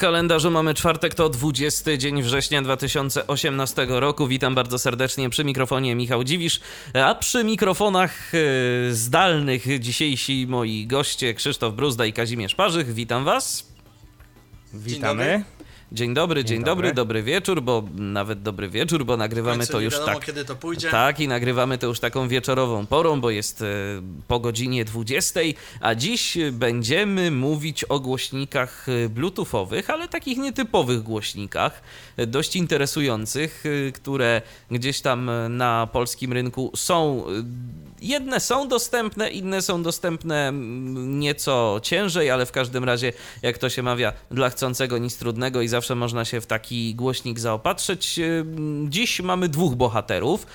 Kalendarzu mamy czwartek, to 20 dzień września 2018 roku. Witam bardzo serdecznie przy mikrofonie Michał Dziwisz, a przy mikrofonach e, zdalnych dzisiejsi moi goście Krzysztof Bruzda i Kazimierz Parzych. Witam was. Witamy. Dzień dobry, dzień, Dzień dobry, dobry. dobry wieczór, bo nawet dobry wieczór, bo nagrywamy to już wiadomo, tak. kiedy to pójdzie. Tak, i nagrywamy to już taką wieczorową porą, bo jest e, po godzinie 20, a dziś będziemy mówić o głośnikach e, bluetoothowych, ale takich nietypowych głośnikach, dość interesujących, e, które gdzieś tam na polskim rynku są. e, Jedne są dostępne, inne są dostępne mm, nieco ciężej, ale w każdym razie, jak to się mawia, dla chcącego nic trudnego i zawsze można się w taki głośnik zaopatrzyć. Ym, Dziś mamy dwóch bohaterów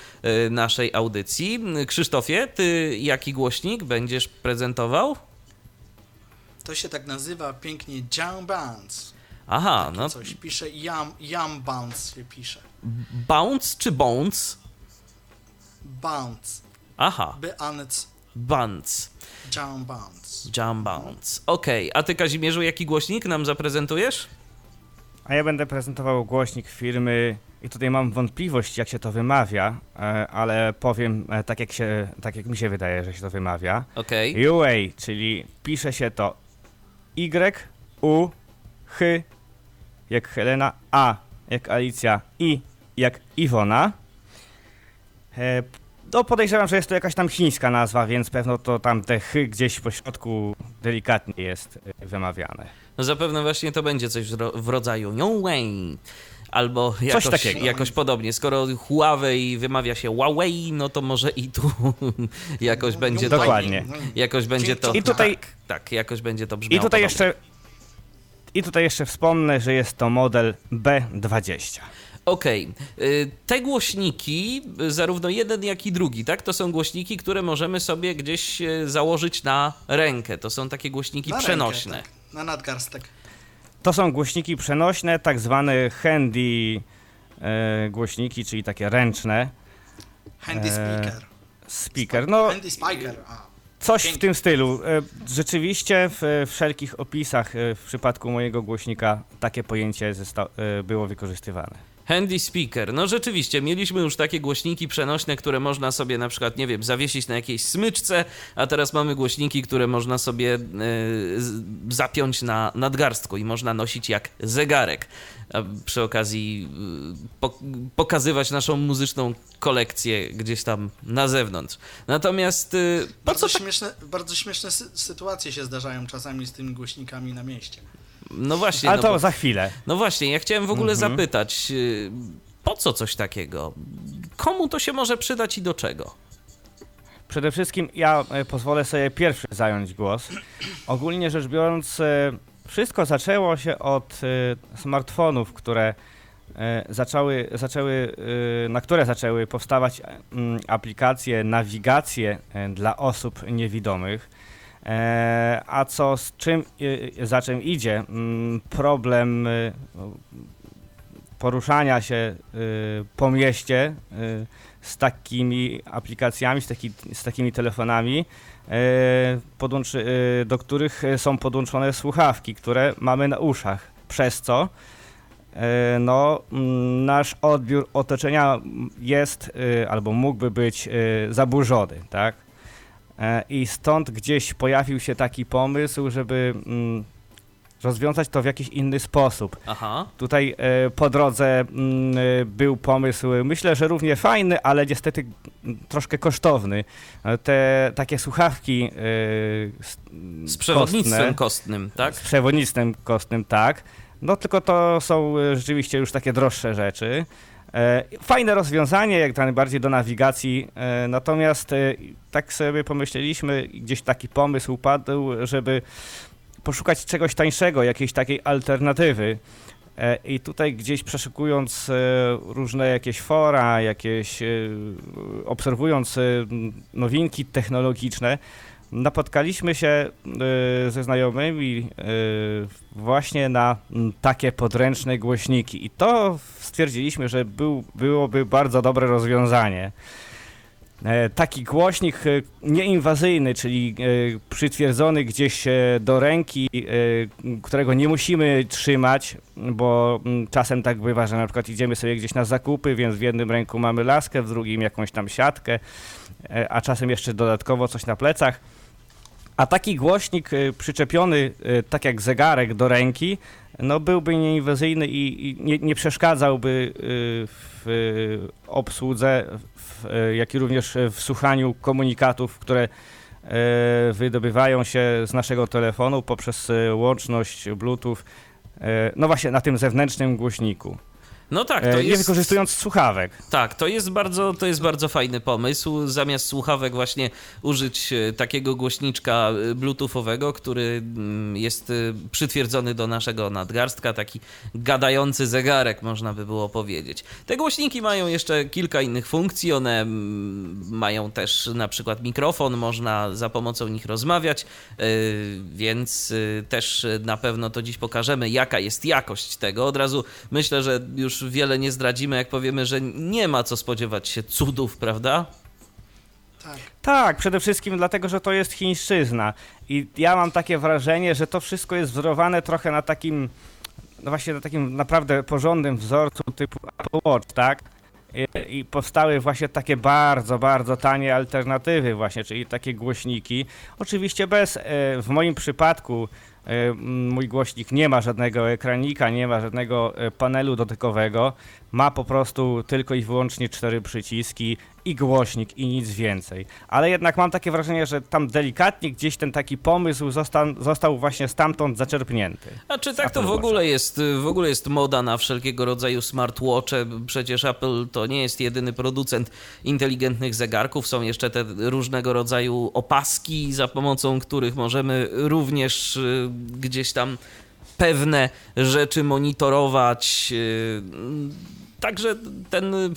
y, naszej audycji. Krzysztofie, ty jaki głośnik będziesz prezentował? To się tak nazywa pięknie Jam Bands. Aha, no Coś pisze Yam, Yam Bands się pisze. bounce czy bounce? Bands. Aha, Bands. bounce, Jam Bands. jam bounce. Okej, a ty Kazimierzu jaki głośnik nam zaprezentujesz? A ja będę prezentował głośnik firmy i tutaj mam wątpliwość, jak się to wymawia, e, ale powiem e, tak jak, się, tak, jak mi się wydaje, że się to wymawia. Okej. UA, czyli pisze się to Y, U, H, jak Helena, A, jak Alicja, I, jak Iwona. E, No podejrzewam, że jest to jakaś tam chińska nazwa, więc pewno to tam te H gdzieś po środku delikatnie jest e, wymawiane. No zapewne właśnie to będzie coś w ro- w rodzaju Huawei. Albo jakoś, takiego. jakoś podobnie. Skoro Huawei wymawia się Huawei, no to może i tu jakoś będzie to. Dokładnie. Jakoś będzie to. I tutaj- Tak, tak, jakoś będzie to brzmiało. I tutaj podobnie. jeszcze. I tutaj jeszcze wspomnę, że jest to model B20. Okej. Y, Te głośniki, y, zarówno jeden, jak i drugi, tak? To są głośniki, które możemy sobie gdzieś y, założyć na rękę. To są takie głośniki Na przenośne. Rękę, tak. Na nadgarstek. To są głośniki przenośne, tak zwane handy e, głośniki, czyli takie ręczne. Handy Eee, speaker. Speaker. No, Handy speaker. A. coś w tym stylu. E, Rzeczywiście w wszelkich opisach e, w przypadku mojego głośnika takie pojęcie e, było wykorzystywane. Handy speaker. No rzeczywiście, mieliśmy już takie głośniki przenośne, które można sobie na przykład, nie wiem, zawiesić na jakiejś smyczce, a teraz mamy głośniki, które można sobie z- zapiąć na nadgarstku i można nosić jak zegarek. A przy okazji po, pokazywać naszą muzyczną kolekcję gdzieś tam na zewnątrz. Natomiast po Bardzo, co tak śmieszne, bardzo śmieszne sy- sytuacje się zdarzają czasami z tymi głośnikami na mieście. No właśnie, Ale no, to bo, za chwilę. no właśnie, ja chciałem w ogóle Mhm. zapytać, y, po co coś takiego? Komu to się może przydać i do czego? Przede wszystkim ja e, pozwolę sobie pierwszy zająć głos. Ogólnie rzecz biorąc, e, wszystko zaczęło się od e, smartfonów, które e, zaczęły, zaczęły, e, na które zaczęły powstawać mm, aplikacje, nawigacje e, dla osób niewidomych. E, A co z czym, e, za czym idzie? Mm, Problem poruszania się po mieście z takimi aplikacjami, z, taki, z takimi telefonami, podłączy, e, do których e, są podłączone słuchawki, które mamy na uszach, przez co e, no, mm, nasz odbiór otoczenia jest e, albo mógłby być e, zaburzony, tak? E, I stąd gdzieś pojawił się taki pomysł, żeby mm, rozwiązać to w jakiś inny sposób. Aha. Tutaj e, po drodze mm, e, był pomysł, myślę, że równie fajny, ale niestety mm, troszkę kosztowny. E, Te takie słuchawki Z przewodnictwem kostne, kostnym, tak? z przewodnictwem kostnym, tak. No tylko to są rzeczywiście już takie droższe rzeczy. Fajne rozwiązanie, jak najbardziej do nawigacji, natomiast tak sobie pomyśleliśmy, gdzieś taki pomysł padł, żeby poszukać czegoś tańszego, jakiejś takiej alternatywy. E, I tutaj gdzieś przeszukując e, różne jakieś fora, jakieś e, obserwując nowinki technologiczne, napotkaliśmy się ze znajomymi właśnie na takie podręczne głośniki i to stwierdziliśmy, że był, byłoby bardzo dobre rozwiązanie. E, Taki głośnik e, nieinwazyjny, czyli e, przytwierdzony gdzieś do ręki, którego nie musimy trzymać, bo mm, czasem tak bywa, że na przykład idziemy sobie gdzieś na zakupy, więc w jednym ręku mamy laskę, w drugim jakąś tam siatkę, a czasem jeszcze dodatkowo coś na plecach. A taki głośnik e, przyczepiony, e, tak jak zegarek do ręki, no byłby nieinwazyjny i, nie, nie przeszkadzałby e, w obsłudze, w, jak i również w słuchaniu komunikatów, które wydobywają się z naszego telefonu poprzez łączność Bluetooth, no właśnie na tym zewnętrznym głośniku, No tak, to e, nie jest... wykorzystując słuchawek. Tak, to jest bardzo, to jest bardzo fajny pomysł. Zamiast słuchawek właśnie użyć e, takiego głośniczka e, bluetoothowego, który mm, jest przytwierdzony do naszego nadgarstka, taki gadający zegarek, można by było powiedzieć. Te głośniki mają jeszcze kilka innych funkcji. One mm, mają też na przykład mikrofon, można za pomocą nich rozmawiać, więc też na pewno to dziś pokażemy, jaka jest jakość tego. Od razu myślę, że już wiele nie zdradzimy, jak powiemy, że nie ma co spodziewać się cudów, prawda? Tak. Tak, przede wszystkim dlatego, że to jest chińszczyzna. I ja mam takie wrażenie, że to wszystko jest wzorowane trochę na takim, no właśnie na takim naprawdę porządnym wzorcu typu Apple Watch, tak? I, I powstały właśnie takie bardzo, bardzo tanie alternatywy właśnie, czyli takie głośniki. Oczywiście bez, e, w moim przypadku mój głośnik nie ma żadnego ekranika, nie ma żadnego e, panelu dotykowego. Ma po prostu tylko i wyłącznie cztery przyciski i głośnik i nic więcej. Ale jednak mam takie wrażenie, że tam delikatnie gdzieś ten taki pomysł został, został właśnie stamtąd zaczerpnięty. A czy tak to w ogóle jest, w ogóle jest moda na wszelkiego rodzaju smartwatche? Przecież Apple to nie jest jedyny producent inteligentnych zegarków. Są jeszcze te różnego rodzaju opaski, za pomocą których możemy również y, gdzieś tam pewne rzeczy monitorować. Także ten y,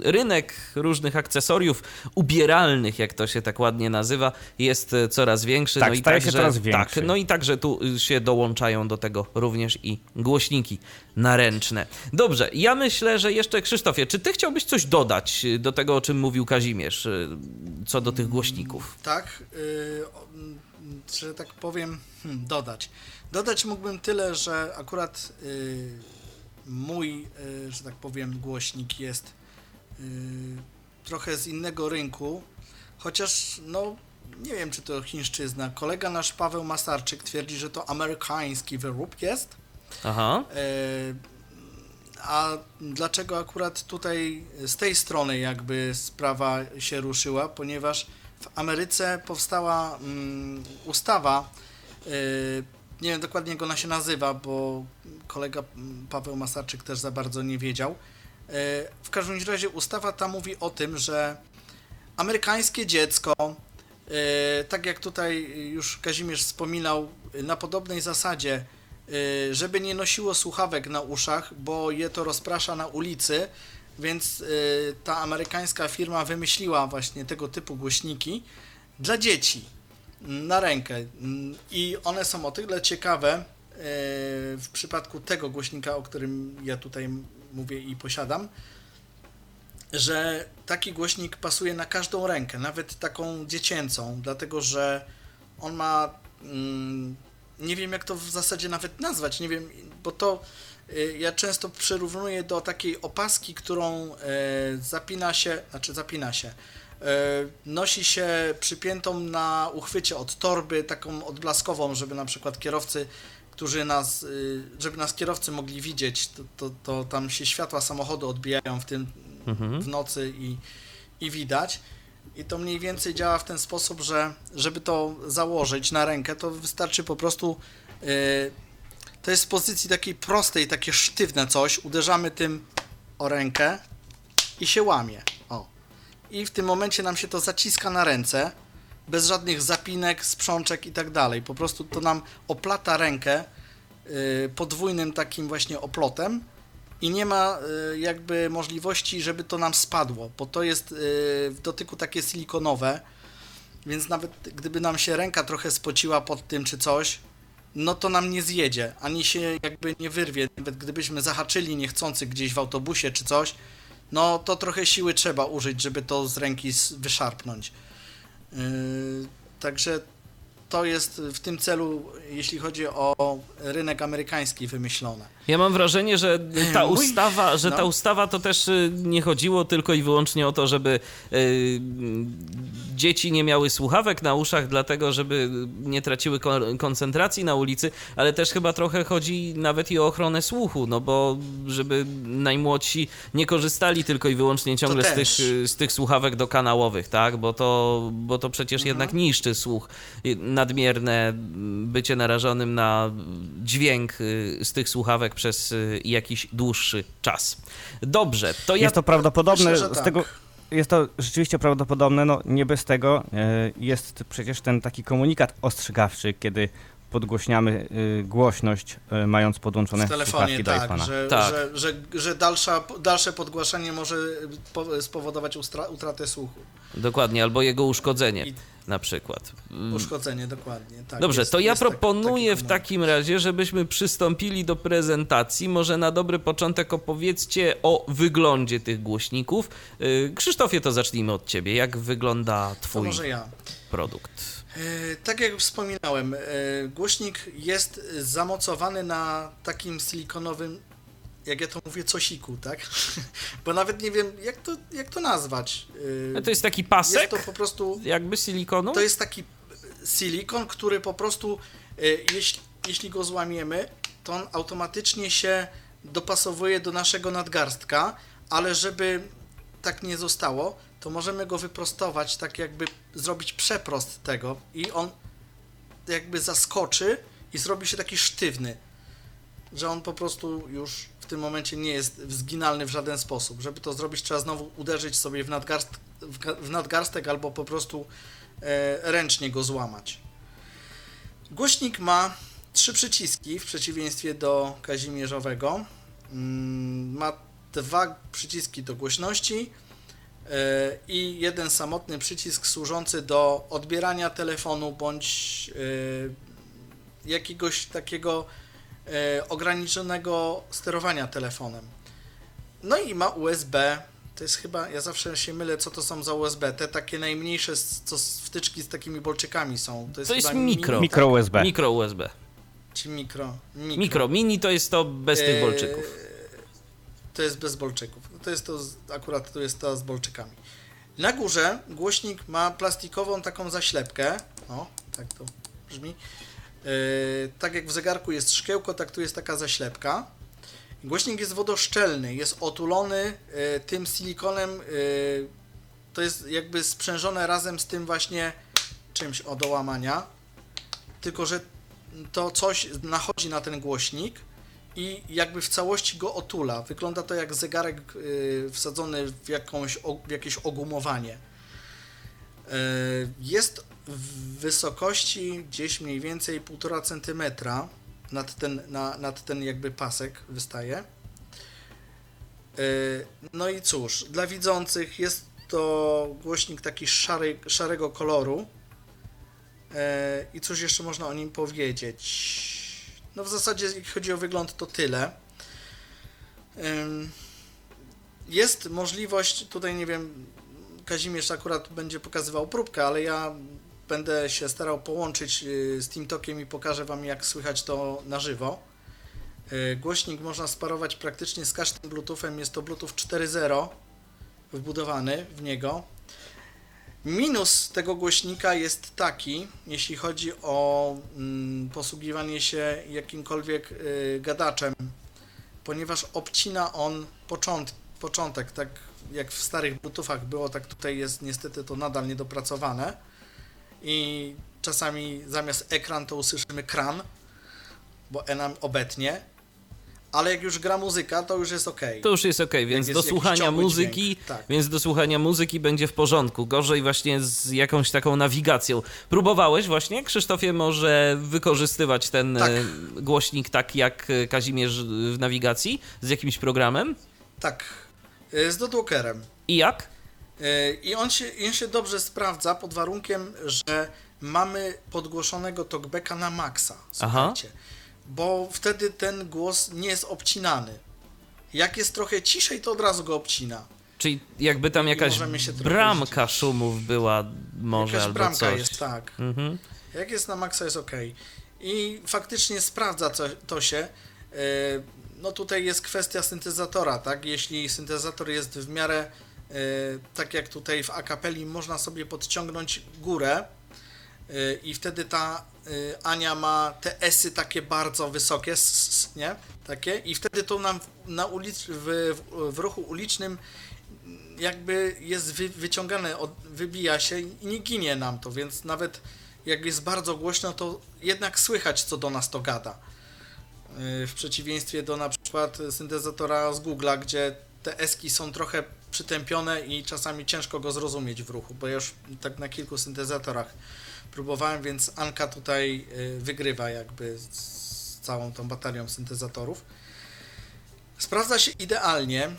rynek różnych akcesoriów ubieralnych, jak to się tak ładnie nazywa, jest y, coraz większy. Tak, no i staje się także, coraz większy. Tak, no i także tu y, się dołączają do tego również i głośniki naręczne. Dobrze, ja myślę, że jeszcze Krzysztofie, czy ty chciałbyś coś dodać do tego, o czym mówił Kazimierz, co do tych głośników? Tak, y, o, m, że tak powiem, hmm, dodać. Dodać mógłbym tyle, że akurat y, mój, y, że tak powiem, głośnik jest y, trochę z innego rynku, chociaż no nie wiem, czy to chińszczyzna. Kolega nasz Paweł Masarczyk twierdzi, że to amerykański wyrób jest. Aha, E, A dlaczego akurat tutaj z tej strony jakby sprawa się ruszyła? Ponieważ w Ameryce powstała mm, ustawa, e, nie wiem dokładnie jak ona się nazywa, bo kolega Paweł Masarczyk też za bardzo nie wiedział. E, W każdym razie ustawa ta mówi o tym, że amerykańskie dziecko, e, tak jak tutaj już Kazimierz wspominał, na podobnej zasadzie, y, żeby nie nosiło słuchawek na uszach, bo je to rozprasza na ulicy, więc ta amerykańska firma wymyśliła właśnie tego typu głośniki dla dzieci na rękę. I one są o tyle ciekawe y, w przypadku tego głośnika, o którym ja tutaj mówię i posiadam, że taki głośnik pasuje na każdą rękę, nawet taką dziecięcą, dlatego że on ma mm, nie wiem jak to w zasadzie nawet nazwać, nie wiem, bo to y, ja często przyrównuję do takiej opaski, którą e, zapina się, znaczy zapina się, e, nosi się przypiętą na uchwycie od torby, taką odblaskową, żeby na przykład kierowcy, którzy nas, y, żeby nas kierowcy mogli widzieć, to, to, to tam się światła samochodu odbijają w tym mhm. w nocy i, i widać. I to mniej więcej działa w ten sposób, że żeby to założyć na rękę, to wystarczy po prostu. Yy, to jest w pozycji takiej prostej, takie sztywne coś. Uderzamy tym o rękę i się łamie. I w tym momencie nam się to zaciska na ręce, bez żadnych zapinek, sprzączek i tak dalej. Po prostu to nam oplata rękę yy, podwójnym takim właśnie oplotem i nie ma y, jakby możliwości, żeby to nam spadło, bo to jest y, w dotyku takie silikonowe więc nawet gdyby nam się ręka trochę spociła pod tym czy coś, no to nam nie zjedzie, ani się jakby nie wyrwie. Nawet gdybyśmy zahaczyli niechcący gdzieś w autobusie czy coś, no to trochę siły trzeba użyć, żeby to z ręki wyszarpnąć. Yy, także to jest w tym celu, jeśli chodzi o rynek amerykański, wymyślone. Ja mam wrażenie, że ta ustawa, że ta no. ustawa to też y, nie chodziło tylko i wyłącznie o to, żeby y, dzieci nie miały słuchawek na uszach, dlatego żeby nie traciły kon- koncentracji na ulicy, ale też chyba trochę chodzi nawet i o ochronę słuchu, no bo żeby najmłodsi nie korzystali tylko i wyłącznie ciągle z tych, z tych słuchawek dokanałowych, tak? Bo to, bo to przecież Mhm. jednak niszczy słuch. Y, Nadmierne bycie narażonym na dźwięk z tych słuchawek przez y, jakiś dłuższy czas. Dobrze, to ja... Jest to prawdopodobne, Myślę, że z tak. tego jest to rzeczywiście prawdopodobne, no nie bez tego e, jest przecież ten taki komunikat ostrzegawczy, kiedy podgłośniamy e, głośność, e, mając podłączone W telefonie, tak, iPhone'a. że, Tak. że, że, że dalsza, dalsze podgłaszanie może po- spowodować ustra, utratę słuchu. Dokładnie, albo jego uszkodzenie I na przykład. Mm, uszkodzenie, dokładnie. Tak, Dobrze, jest- to ja proponuję taki w komunikat. takim razie, żebyśmy przystąpili do prezentacji. Może na dobry początek opowiedzcie o wyglądzie tych głośników. Y, Krzysztofie, to zacznijmy od ciebie. Jak wygląda To twój może ja. produkt? E, Tak jak wspominałem, e, głośnik jest zamocowany na takim silikonowym, jak ja to mówię, cosiku, tak? Bo nawet nie wiem, jak to, jak to nazwać. A To jest taki pasek, Jest to po prostu, jakby silikonu? to jest taki silikon, który po prostu, e, jeśli, jeśli go złamiemy, to on automatycznie się dopasowuje do naszego nadgarstka, ale żeby tak nie zostało, to możemy go wyprostować, tak jakby zrobić przeprost tego i on jakby zaskoczy i zrobi się taki sztywny, że on po prostu już tym momencie nie jest zginalny w żaden sposób. Żeby to zrobić, trzeba znowu uderzyć sobie w, nadgarst, w, ga- w nadgarstek albo po prostu e, ręcznie go złamać. Głośnik ma trzy przyciski w przeciwieństwie do kazimierzowego. Mm, Ma dwa przyciski do głośności e, i jeden samotny przycisk służący do odbierania telefonu bądź e, jakiegoś takiego ograniczonego sterowania telefonem. No i ma USB. To jest chyba, ja zawsze się mylę, co to są za USB. Te takie najmniejsze, co z- wtyczki z takimi bolczykami są. To jest, To jest chyba mikro. Mini, Mikro USB. Mikro USB. czy mikro? Mikro. Mikro, mini to jest to bez tych Eee, bolczyków. To jest bez bolczyków. To jest to, z- akurat to jest to z bolczykami. Na górze głośnik ma plastikową taką zaślepkę. O, tak to brzmi. Eee, tak jak w zegarku jest szkiełko, tak tu jest taka zaślepka. Głośnik jest wodoszczelny, jest otulony e, tym silikonem. e, to jest jakby sprzężone razem z tym właśnie czymś o do łamania. Tylko, że to coś nachodzi na ten głośnik i jakby w całości go otula. Wygląda to jak zegarek wsadzony w, jakąś, w jakieś ogumowanie. Y, Jest w wysokości gdzieś mniej więcej 1,5 cm nad ten, na, nad ten jakby pasek wystaje. Y, No i cóż, dla widzących jest to głośnik taki szary, szarego koloru. E, I cóż jeszcze można o nim powiedzieć? No w zasadzie jeśli chodzi o wygląd to tyle. Jest możliwość, tutaj nie wiem, Kazimierz akurat będzie pokazywał próbkę, ale ja będę się starał połączyć y, z TeamTalkiem i pokażę Wam jak słychać to na żywo. Y, Głośnik można sparować praktycznie z każdym Bluetoothem, jest to Bluetooth 4.0 wbudowany w niego. Minus tego głośnika jest taki, jeśli chodzi o mm, posługiwanie się jakimkolwiek y, gadaczem, ponieważ obcina on począt, początek, tak jak w starych Bluetoothach było, tak tutaj jest niestety to nadal niedopracowane i czasami zamiast ekran to usłyszymy kran, bo E nam obetnie, ale jak już gra muzyka, to już jest ok. To już jest ok, więc jest do słuchania muzyki, tak. więc do słuchania muzyki będzie w porządku. Gorzej właśnie z jakąś taką nawigacją. Próbowałeś właśnie, Krzysztofie, może wykorzystywać ten Tak. e, głośnik tak jak Kazimierz w nawigacji z jakimś programem? Tak, z dotwalkerem. I jak? E, I on się, on się dobrze sprawdza pod warunkiem, że mamy podgłoszonego talkbacka na maksa. Słuchajcie. Bo wtedy ten głos nie jest obcinany. Jak jest trochę ciszej, to od razu go obcina. Czyli jakby tam jakaś bramka szumów była może jakaś albo bramka coś. jest, tak. Mhm. Jak jest na maksa, jest ok. I faktycznie sprawdza to, to się. E, no tutaj jest kwestia syntezatora, tak? Jeśli syntezator jest w miarę e, tak jak tutaj w akapeli, można sobie podciągnąć górę e, i wtedy ta Ania ma te esy takie bardzo wysokie, nie? Takie i wtedy to nam na ulic, w, w ruchu ulicznym jakby jest wy, wyciągane, wybija się i nie ginie nam to, więc nawet jak jest bardzo głośno, to jednak słychać, co do nas to gada. Y, w przeciwieństwie do na przykład syntezatora z Google'a, gdzie te eski są trochę przytępione i czasami ciężko go zrozumieć w ruchu, bo już tak na kilku syntezatorach próbowałem, więc Anka tutaj y, wygrywa jakby z całą tą batalią syntezatorów. Sprawdza się idealnie.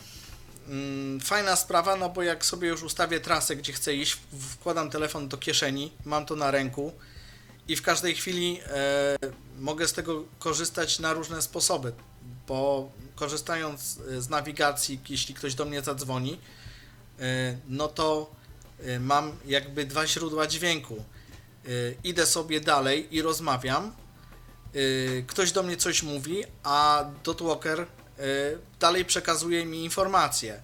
Mm, fajna sprawa, no bo jak sobie już ustawię trasę, gdzie chcę iść, wkładam telefon do kieszeni, mam to na ręku i w każdej chwili e, mogę z tego korzystać na różne sposoby, bo korzystając e, z nawigacji, jeśli ktoś do mnie zadzwoni, e, no to mam jakby dwa źródła dźwięku. Idę sobie dalej i rozmawiam, ktoś do mnie coś mówi, a Dotwalker dalej przekazuje mi informacje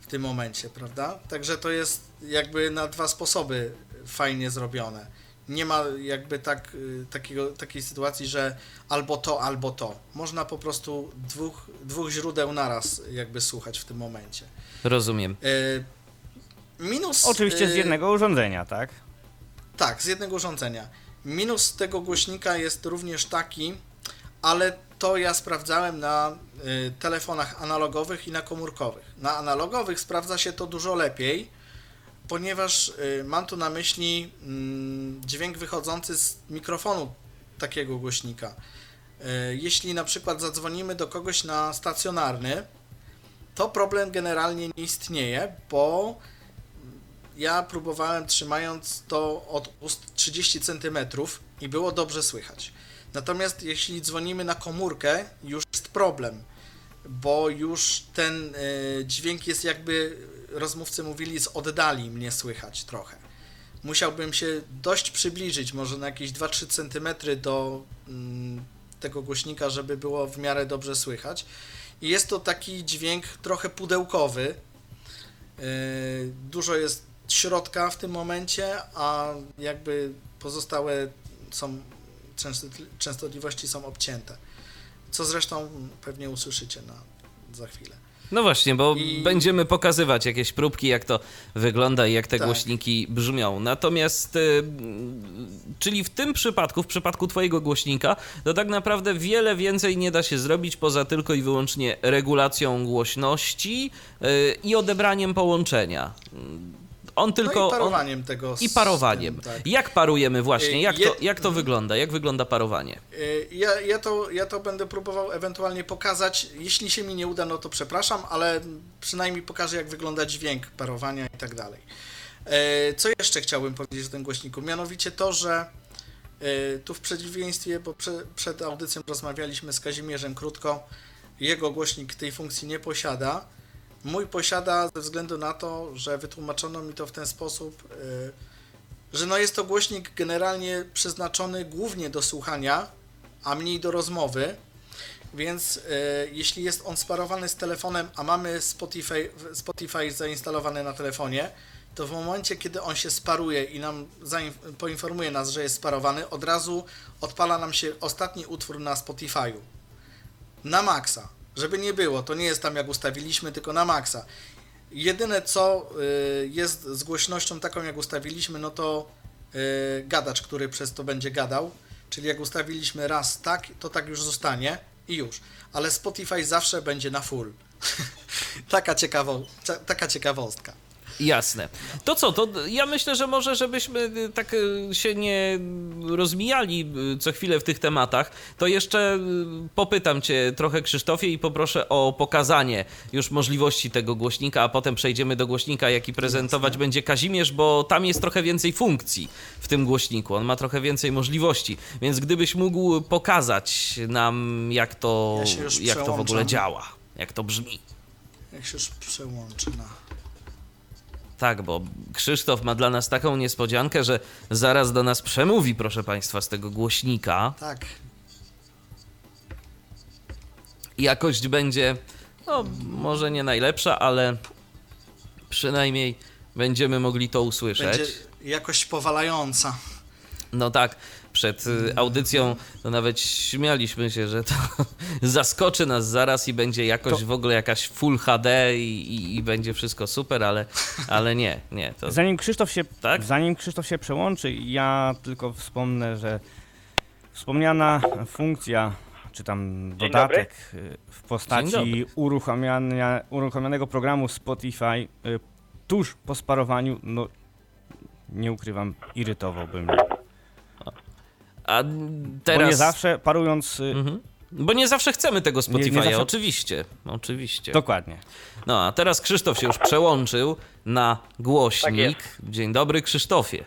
w tym momencie, prawda? Także to jest jakby na dwa sposoby fajnie zrobione. Nie ma jakby tak, y, takiego, takiej sytuacji, że albo to, albo to. Można po prostu dwóch, dwóch źródeł naraz jakby słuchać w tym momencie. Rozumiem. Y, minus... Oczywiście z jednego urządzenia, tak? Tak, z jednego urządzenia. Minus tego głośnika jest również taki, ale to ja sprawdzałem na y, telefonach analogowych i na komórkowych. Na analogowych sprawdza się to dużo lepiej, ponieważ y, mam tu na myśli y, dźwięk wychodzący z mikrofonu takiego głośnika. Y, jeśli na przykład zadzwonimy do kogoś na stacjonarny, to problem generalnie nie istnieje, bo ja próbowałem trzymając to od ust 30 cm i było dobrze słychać. Natomiast jeśli dzwonimy na komórkę, już jest problem, bo już ten y, dźwięk jest jakby, rozmówcy mówili, z oddali mnie słychać trochę. Musiałbym się dość przybliżyć, może na jakieś 2-3 cm do y, tego głośnika, żeby było w miarę dobrze słychać. I jest to taki dźwięk trochę pudełkowy. Y, dużo jest środka w tym momencie, a jakby pozostałe są częstotliwości są obcięte. Co zresztą pewnie usłyszycie na, za chwilę. No właśnie, bo I... będziemy pokazywać jakieś próbki, jak to wygląda i jak te tak. głośniki brzmią. Natomiast, y, czyli w tym przypadku, w przypadku Twojego głośnika, to tak naprawdę wiele więcej nie da się zrobić poza tylko i wyłącznie regulacją głośności y, i odebraniem połączenia. On tylko. No i parowaniem on... tego. I parowaniem. Tym, tak. Jak parujemy właśnie? Jak, Je... to, jak to wygląda? Jak wygląda parowanie? Y, ja, ja, to, ja to będę próbował ewentualnie pokazać. Jeśli się mi nie uda, no to przepraszam, ale przynajmniej pokażę, jak wygląda dźwięk parowania i tak dalej. Y, co jeszcze chciałbym powiedzieć o tym głośniku? Mianowicie to, że y, tu w przeciwieństwie, bo prze, przed audycją rozmawialiśmy z Kazimierzem krótko, jego głośnik tej funkcji nie posiada Mój posiada ze względu na to, że wytłumaczono mi to w ten sposób, y, że no jest to głośnik generalnie przeznaczony głównie do słuchania, a mniej do rozmowy. Więc y, jeśli jest on sparowany z telefonem, a mamy Spotify, Spotify zainstalowany na telefonie, to w momencie, kiedy on się sparuje i nam poinformuje nas, że jest sparowany, od razu odpala nam się ostatni utwór na Spotify'u. Na maksa. Żeby nie było, to nie jest tam jak ustawiliśmy, tylko na maksa. Jedyne co y, jest z głośnością taką jak ustawiliśmy, no to y, gadacz, który przez to będzie gadał. Czyli jak ustawiliśmy raz tak, to tak już zostanie i już. Ale Spotify zawsze będzie na full. taka, ciekawo, taka ciekawostka. Jasne. To co, to ja myślę, że może żebyśmy y, tak y, się nie rozmijali y, co chwilę w tych tematach, to jeszcze popytam cię trochę Krzysztofie i poproszę o pokazanie już możliwości tego głośnika, a potem przejdziemy do głośnika, jaki prezentować Jasne. będzie Kazimierz, bo tam jest trochę więcej funkcji w tym głośniku, on ma trochę więcej możliwości, więc gdybyś mógł pokazać nam jak to, ja jak to w ogóle działa, jak to brzmi. Jak się już przełączy na tak, bo Krzysztof ma dla nas taką niespodziankę, że zaraz do nas przemówi, proszę Państwa, z tego głośnika. Tak. Jakość będzie, no, może nie najlepsza, ale przynajmniej będziemy mogli to usłyszeć. Będzie jakość powalająca. No tak przed y, audycją, to nawet śmialiśmy się, że to zaskoczy nas zaraz i będzie jakoś to... w ogóle jakaś Full HD i, i, i, będzie wszystko super, ale, ale nie, nie. To... Zanim, Krzysztof się, tak? zanim Krzysztof się przełączy, ja tylko wspomnę, że wspomniana funkcja czy tam dodatek y, w postaci uruchamiania, uruchomionego programu Spotify y, tuż po sparowaniu, no nie ukrywam, irytowałby mnie. A teraz... Bo nie zawsze parując... Y, mhm. Bo nie zawsze chcemy tego Spotify'a, zawsze... oczywiście, oczywiście. Dokładnie. No, a teraz Krzysztof się już przełączył na głośnik. Tak Dzień dobry, Krzysztofie.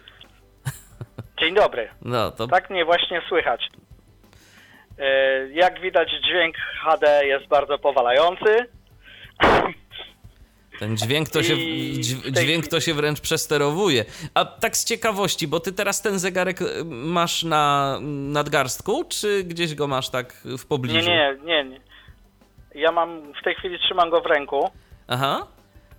Dzień dobry. No, to... Tak mnie właśnie słychać. E, jak widać, dźwięk HD jest bardzo powalający. Ten dźwięk to, się, dźwięk to się wręcz przesterowuje. A tak z ciekawości, bo ty teraz ten zegarek y, masz na nadgarstku, czy gdzieś go masz tak w pobliżu? Nie, nie, nie. Ja mam, w tej chwili trzymam go w ręku. Aha.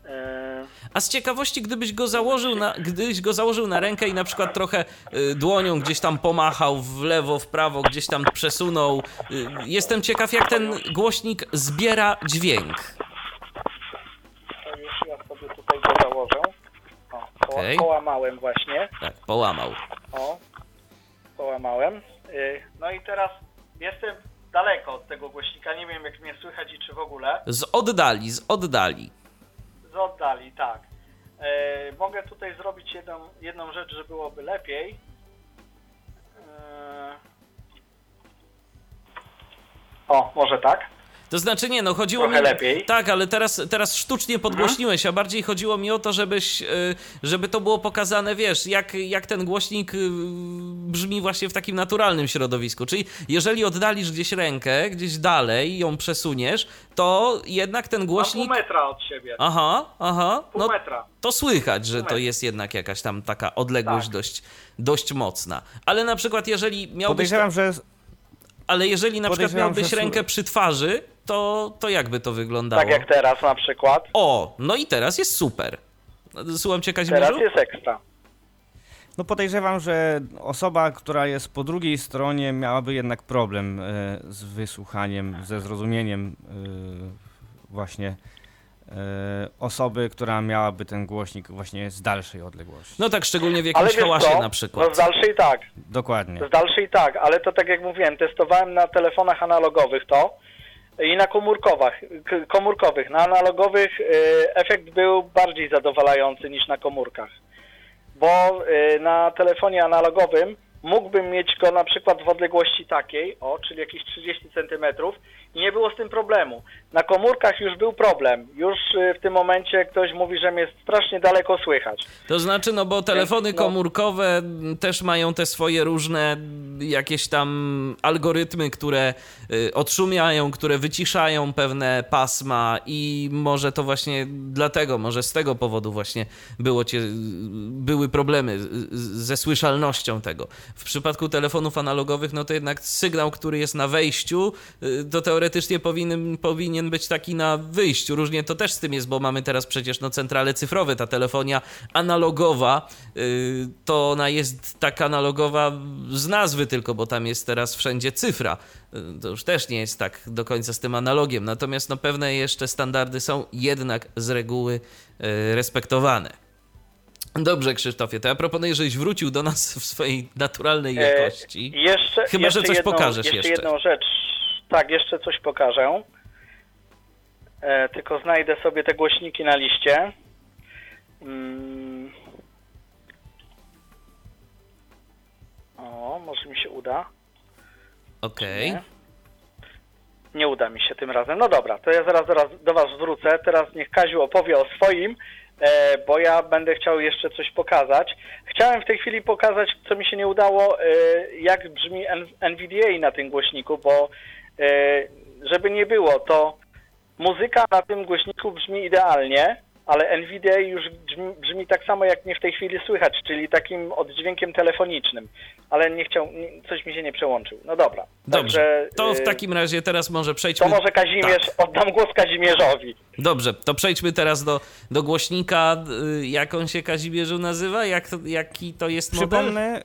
E, A z ciekawości, gdybyś go założył na, gdybyś go założył na rękę i na przykład trochę y, dłonią gdzieś tam pomachał w lewo, w prawo, gdzieś tam przesunął. Y, jestem ciekaw, jak ten głośnik zbiera dźwięk. Okay. Połamałem właśnie. Tak, połamał. O, połamałem. Y, no i teraz jestem daleko od tego głośnika, nie wiem jak mnie słychać i czy w ogóle. Z oddali, z oddali. Z oddali, tak. Y, mogę tutaj zrobić jedną, jedną rzecz, że byłoby lepiej. Y, o, może tak. To znaczy nie, no chodziło Trochę mi... lepiej. Tak, ale teraz, teraz sztucznie podgłośniłeś, a bardziej chodziło mi o to, żebyś, y, żeby to było pokazane, wiesz, jak, jak ten głośnik y, brzmi właśnie w takim naturalnym środowisku. Czyli jeżeli oddalisz gdzieś rękę, gdzieś dalej i ją przesuniesz, to jednak ten głośnik... pół metra od siebie. Aha, aha. Pół no, metra. To słychać, że to jest jednak jakaś tam taka odległość tak. dość, dość mocna. Ale na przykład jeżeli miałbyś... Podejrzewam, że ale jeżeli na przykład miałbyś rękę przy twarzy, to, to jakby to wyglądało? Tak jak teraz na przykład. O, no i teraz jest super. Słucham cię, Kazimierzu? Teraz jest ekstra. No podejrzewam, że osoba, która jest po drugiej stronie miałaby jednak problem e, z wysłuchaniem, ze zrozumieniem e, właśnie e, osoby, która miałaby ten głośnik właśnie z dalszej odległości. No tak, szczególnie w jakimś hałasie na przykład. No z dalszej tak. Dokładnie. Z dalszej tak, ale to tak jak mówiłem, testowałem na telefonach analogowych to i na komórkowych. komórkowych. Na analogowych y, efekt był bardziej zadowalający niż na komórkach. Bo y, na telefonie analogowym mógłbym mieć go na przykład w odległości takiej, o, czyli jakieś 30 centymetrów i nie było z tym problemu. Na komórkach już był problem. Już y, w tym momencie ktoś mówi, że mnie strasznie daleko słychać. To znaczy, no bo telefony no. komórkowe też mają te swoje różne jakieś tam algorytmy, które y, odszumiają, które wyciszają pewne pasma i może to właśnie dlatego, może z tego powodu właśnie było cię, były problemy ze słyszalnością tego. W przypadku telefonów analogowych, no to jednak sygnał, który jest na wejściu, y, to teoretycznie powinien, powinien być taki na wyjściu. Różnie to też z tym jest, bo mamy teraz przecież no, centrale cyfrowe. Ta telefonia analogowa, y, to ona jest tak analogowa z nazwy tylko, bo tam jest teraz wszędzie cyfra. Y, to już też nie jest tak do końca z tym analogiem. Natomiast no, pewne jeszcze standardy są jednak z reguły respektowane. Dobrze, Krzysztofie, to ja proponuję, żebyś wrócił do nas w swojej naturalnej e, jakości. E, jeszcze, Chyba, jeszcze że coś jedną, pokażesz jeszcze. Jeszcze jedną rzecz. Tak, jeszcze coś pokażę. E, tylko znajdę sobie te głośniki na liście. Mm. O, może mi się uda. Okej. Nie. Nie uda mi się tym razem. No dobra, to ja zaraz, zaraz do Was wrócę. Teraz niech Kaziu opowie o swoim, e, bo ja będę chciał jeszcze coś pokazać. Chciałem w tej chwili pokazać, co mi się nie udało, e, jak brzmi N- NVDA na tym głośniku, bo żeby nie było, to muzyka na tym głośniku brzmi idealnie, ale NVDA już brzmi, brzmi tak samo, jak mnie w tej chwili słychać, czyli takim oddźwiękiem telefonicznym, ale nie chciał, coś mi się nie przełączył. No dobra. Dobrze. Także, To w y, takim razie teraz może przejdźmy. to może Kazimierz, Tak. oddam głos Kazimierzowi. Dobrze, to przejdźmy teraz do, do głośnika. Y, Jak on się Kazimierzu nazywa? Jak to, jaki to jest model? Przypomnę,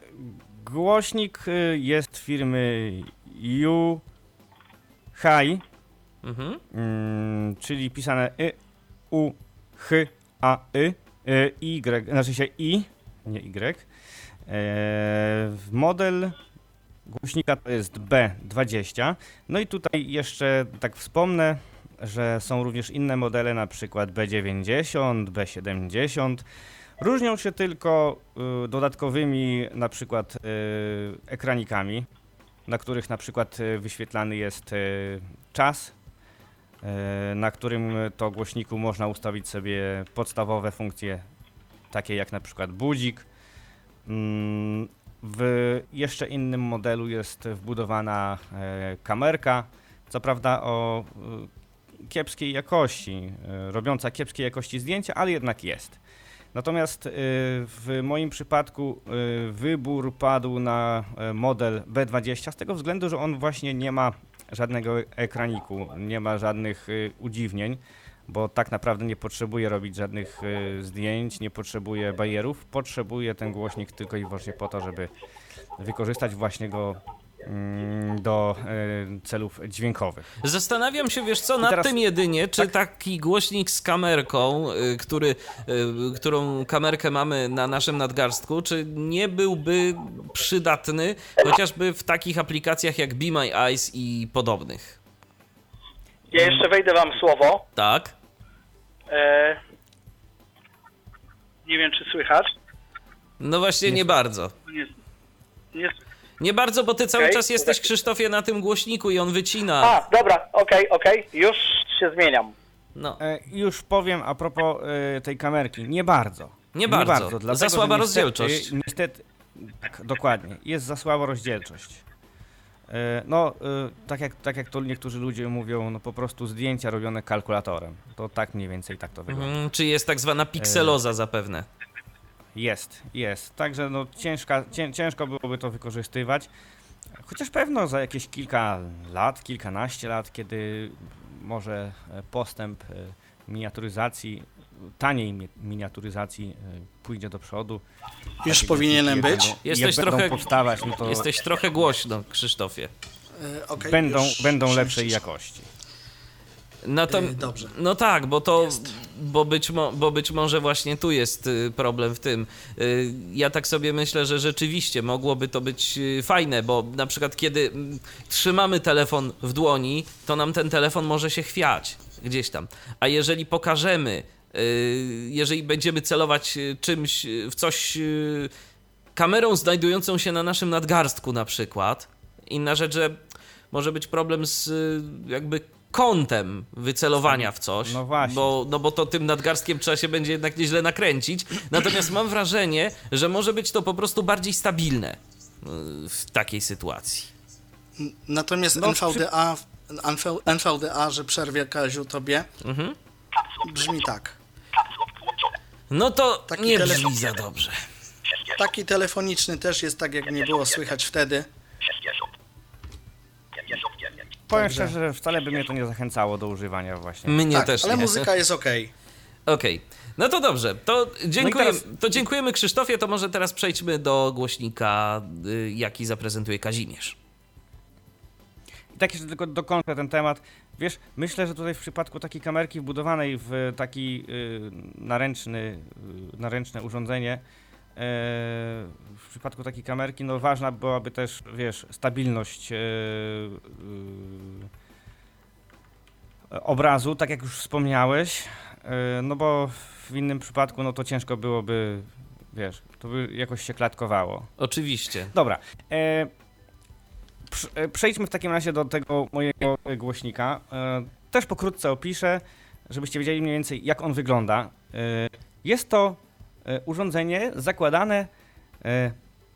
głośnik y, jest firmy U Hi, Mhm. mm, czyli pisane y, U, H, A, Y, y, Y, znaczy się I, nie Y. E, model głośnika to jest B20. No i tutaj jeszcze tak wspomnę, że są również inne modele, na przykład B90, B70. Różnią się tylko y, dodatkowymi na przykład y, ekranikami, na których na przykład y, wyświetlany jest y, czas, y, na którym to głośniku można ustawić sobie podstawowe funkcje, takie jak na przykład budzik. Mm, W jeszcze innym modelu jest wbudowana e, kamerka, co prawda o kiepskiej jakości, robiąca kiepskiej jakości zdjęcia, ale jednak jest. Natomiast y, w moim przypadku y, wybór padł na e, model B20 z tego względu, że on właśnie nie ma żadnego ekraniku, nie ma żadnych y, udziwnień, bo tak naprawdę nie potrzebuje robić żadnych zdjęć, nie potrzebuje bajerów, potrzebuje ten głośnik tylko i wyłącznie po to, żeby wykorzystać właśnie go do y, celów dźwiękowych. Zastanawiam się, wiesz co, nad teraz- tym jedynie, czy tak? taki głośnik z kamerką, y, który, y, którą kamerkę mamy na naszym nadgarstku, czy nie byłby przydatny chociażby w takich aplikacjach jak Be My Eyes i podobnych. Ja jeszcze wejdę wam słowo. Tak? E, nie wiem, czy słychać. No właśnie nie bardzo. Nie, nie, Nie bardzo, bo ty cały czas jesteś. Krzysztofie, na tym głośniku i on wycina. a, dobra, okej, okej, już się zmieniam. No. E, już powiem a propos e, tej kamerki. Nie bardzo. Nie bardzo. dlatego, Za słaba niestety- rozdzielczość. Niestety, tak, dokładnie. Jest za słaba rozdzielczość. E, No, e, tak jak, tak jak to niektórzy ludzie mówią, no po prostu zdjęcia robione kalkulatorem. To tak mniej więcej tak to wygląda. Mhm, czy jest tak zwana pikseloza zapewne. Jest, jest. Także no ciężka, cię, ciężko byłoby to wykorzystywać. Chociaż pewno za jakieś kilka lat, kilkanaście lat, kiedy może e, postęp e, miniaturyzacji, taniej mi- miniaturyzacji e, pójdzie do przodu. Już powinienem być. Będą, Jesteś trochę- będą powstawać, no to Jesteś trochę głośno, Krzysztofie. Okej, będą, już będą lepszej jakości. No to, Yy, dobrze. No tak, bo to, Jest. bo być, mo, bo być może właśnie tu jest y, problem w tym. Y, Ja tak sobie myślę, że rzeczywiście mogłoby to być y, fajne, bo na przykład kiedy mm, trzymamy telefon w dłoni, to nam ten telefon może się chwiać gdzieś tam. A jeżeli pokażemy, y, jeżeli będziemy celować y, czymś, y, w coś y, kamerą znajdującą się na naszym nadgarstku na przykład, inna rzecz, że może być problem z y, jakby kątem wycelowania w coś, No właśnie. Bo, no bo to tym nadgarstkiem trzeba się będzie jednak nieźle nakręcić. Natomiast mam wrażenie, że może być to po prostu bardziej stabilne y, w takiej sytuacji. Natomiast No, NVDA, NV, NVDA, że przerwie Kaziu tobie, Mhm. brzmi tak. No to Taki nie telefon- brzmi za dobrze. Taki telefoniczny też jest tak, jak nie było słychać wtedy. Powiem Także- szczerze, że wcale by mnie to nie zachęcało do używania właśnie. Mnie tak, też ale nie. muzyka jest okej. Okej. No to dobrze, to, dziękuję, teraz- to dziękujemy Krzysztofie, to może teraz przejdźmy do głośnika, y, jaki zaprezentuje Kazimierz. I tak jeszcze tylko dokończę ten temat. Wiesz, myślę, że tutaj w przypadku takiej kamerki wbudowanej w taki y, naręczny, y, naręczne urządzenie, w przypadku takiej kamerki, no ważna byłaby też, wiesz, stabilność e, y, obrazu, tak jak już wspomniałeś. e, no bo w innym przypadku no to ciężko byłoby, wiesz, to by jakoś się klatkowało. Oczywiście. Dobra. E, pr- e, przejdźmy w takim razie do tego mojego głośnika. E, też pokrótce opiszę, żebyście wiedzieli mniej więcej jak on wygląda. E, jest to e, urządzenie zakładane e,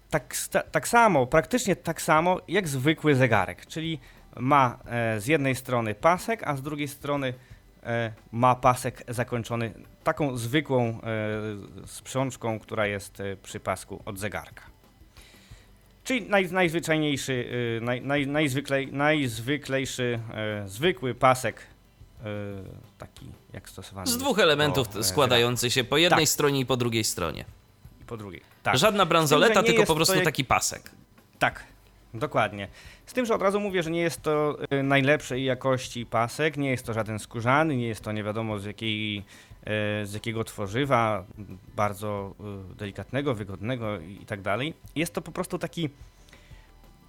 tak, tak samo, praktycznie tak samo jak zwykły zegarek, czyli ma e, z jednej strony pasek, a z drugiej strony e, ma pasek zakończony taką zwykłą e, sprzączką, która jest e, przy pasku od zegarka. Czyli naj, najzwyczajniejszy, naj, naj, najzwyklej, najzwyklejszy, e, zwykły pasek, e, taki jak stosowany Z dwóch elementów e, składający się po jednej Tak. stronie i po drugiej stronie. I po drugiej. Tak. Żadna bransoleta, tym, tylko po prostu jak- taki pasek. Tak, dokładnie. Z tym, że od razu mówię, że nie jest to y, najlepszej jakości pasek, nie jest to żaden skórzany, nie jest to nie wiadomo z, jakiej, y, z jakiego tworzywa, bardzo y, delikatnego, wygodnego i, i tak dalej. Jest to po prostu taki,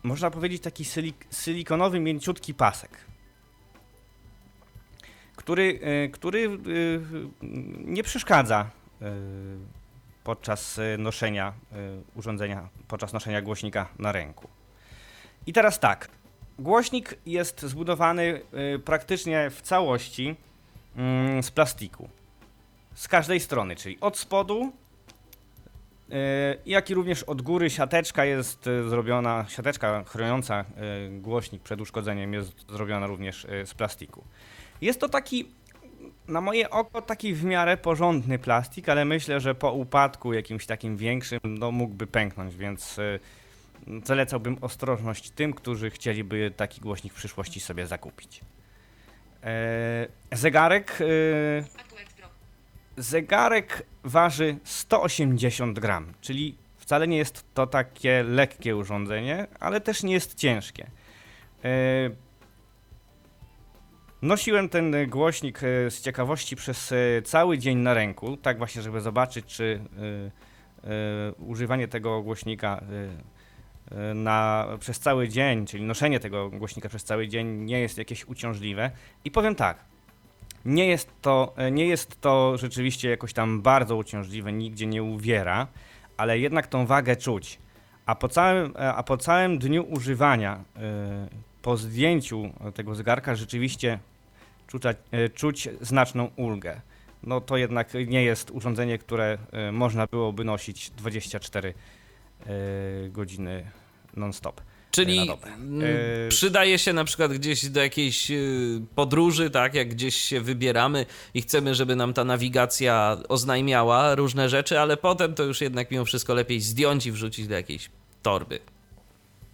można powiedzieć, taki silik, silikonowy, mięciutki pasek, który, y, który y, nie przeszkadza y, podczas noszenia urządzenia, podczas noszenia głośnika na ręku. I teraz tak, głośnik jest zbudowany praktycznie w całości mm, z plastiku. Z każdej strony, czyli od spodu, jak i również od góry siateczka jest zrobiona, siateczka chroniąca głośnik przed uszkodzeniem jest zrobiona również z plastiku. Jest to taki na moje oko taki w miarę porządny plastik, ale myślę, że po upadku jakimś takim większym no, mógłby pęknąć, więc y, zalecałbym ostrożność tym, którzy chcieliby taki głośnik w przyszłości sobie zakupić. E, zegarek. E, zegarek waży 180 gram, czyli wcale nie jest to takie lekkie urządzenie, ale też nie jest ciężkie. E, Nosiłem ten e, głośnik e, z ciekawości przez e, cały dzień na ręku, tak właśnie, żeby zobaczyć, czy używanie tego głośnika na, przez cały dzień, czyli noszenie tego głośnika przez cały dzień nie jest jakieś uciążliwe. I powiem tak, nie jest to, nie jest to rzeczywiście jakoś tam bardzo uciążliwe, nigdzie nie uwiera, ale jednak tą wagę czuć. A po całym, a po całym dniu używania, po zdjęciu tego zegarka rzeczywiście czuć, e, czuć znaczną ulgę. No to jednak nie jest urządzenie, które e, można byłoby nosić 24 e, godziny non-stop. Czyli przydaje się na przykład gdzieś do jakiejś podróży, tak, jak gdzieś się wybieramy i chcemy, żeby nam ta nawigacja oznajmiała różne rzeczy, ale potem to już jednak mimo wszystko lepiej zdjąć i wrzucić do jakiejś torby.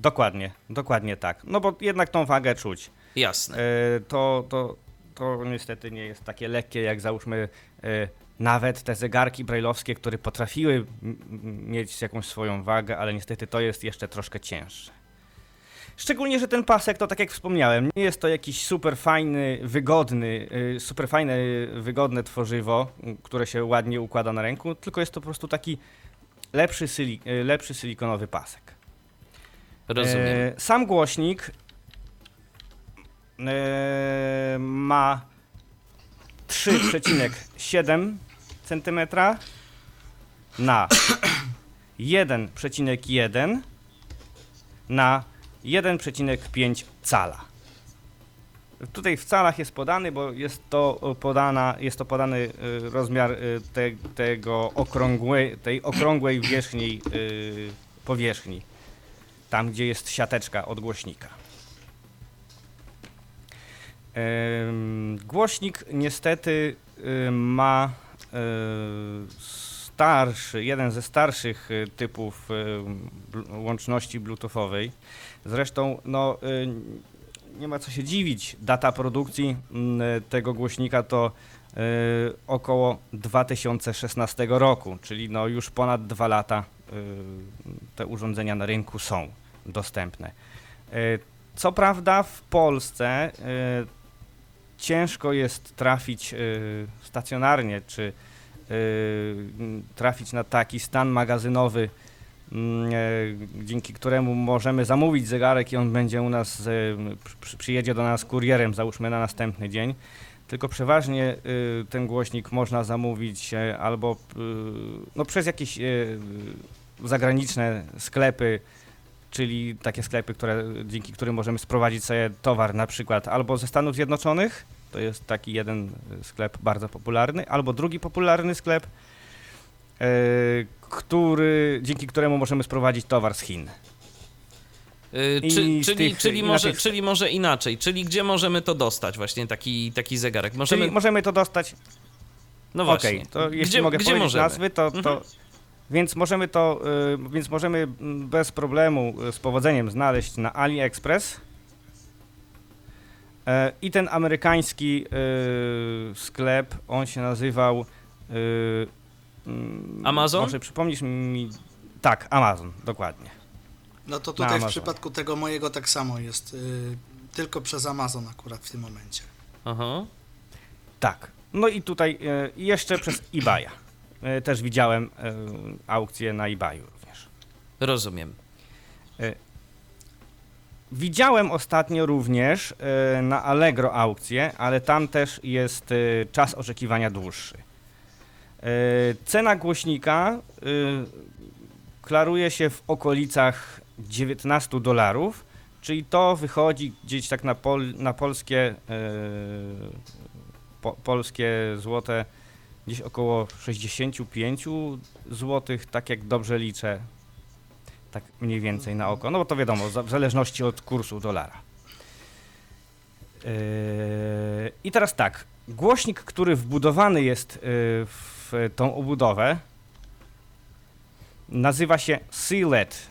Dokładnie, dokładnie tak. No bo jednak tą wagę czuć. Jasne. To, to, to niestety nie jest takie lekkie, jak załóżmy e, nawet te zegarki brajlowskie, które potrafiły mieć jakąś swoją wagę, ale niestety to jest jeszcze troszkę cięższe. Szczególnie, że ten pasek to tak jak wspomniałem, nie jest to jakiś super fajny, wygodny, y, super fajne, wygodne tworzywo, które się ładnie układa na ręku, tylko jest to po prostu taki lepszy, y, lepszy silikonowy pasek. Rozumiem. E, sam głośnik e, ma 3,7 cm na 1,1 na 1,5 cala. Tutaj w calach jest podany, bo jest to podana, jest to podany y, rozmiar y, te, tego okrągłej, tej okrągłej wierzchniej y, powierzchni tam gdzie jest siateczka od głośnika. Głośnik niestety ma y, starszy, jeden ze starszych y, typów bl- łączności bluetoothowej. Zresztą no, nie ma co się dziwić, data produkcji tego głośnika to około 2016 roku, czyli no już ponad dwa lata te urządzenia na rynku są dostępne. Co prawda w Polsce ciężko jest trafić y, stacjonarnie, czy y, trafić na taki stan magazynowy, mm, e, dzięki któremu możemy zamówić zegarek i on będzie u nas, e, przy- przyjedzie do nas kurierem, załóżmy na następny dzień. tylko przeważnie y, ten głośnik można zamówić e, albo no, przez jakieś zagraniczne sklepy, czyli takie sklepy, które, dzięki którym możemy sprowadzić sobie towar na przykład albo ze Stanów Zjednoczonych, to jest taki jeden sklep bardzo popularny, albo drugi popularny sklep, e, który, dzięki któremu możemy sprowadzić towar z Chin. Y, I czy, czyli, tych- czyli, może, tych- czyli może inaczej, czyli gdzie możemy to dostać, właśnie taki, taki zegarek? Możemy, Czyli możemy to dostać no właśnie, Okej, to jeśli gdzie, mogę gdzie powiedzieć możemy? nazwy, to, to Mhm. Więc możemy to, y, więc możemy bez problemu y, z powodzeniem znaleźć na AliExpress. E, I ten amerykański y, sklep, on się nazywał mm, Amazon? Może przypomnisz mi Tak, Amazon, dokładnie. No to tutaj w przypadku tego mojego tak samo jest. tylko przez Amazon akurat w tym momencie. Aha. Tak. No i tutaj jeszcze przez eBaya. E, Też widziałem e, aukcję na eBayu również. Rozumiem. Widziałem ostatnio również e, na Allegro aukcję, ale tam też jest e, czas oczekiwania dłuższy. E, Cena głośnika e, klaruje się w okolicach 19 dolarów, czyli to wychodzi gdzieś tak na, pol, na polskie, e, po, polskie złote gdzieś około 65 zł, tak jak dobrze liczę, tak mniej więcej na oko. No bo to wiadomo, w zależności od kursu dolara. Yy, I teraz tak, głośnik, który wbudowany jest yy, w tą obudowę, nazywa się Sealed.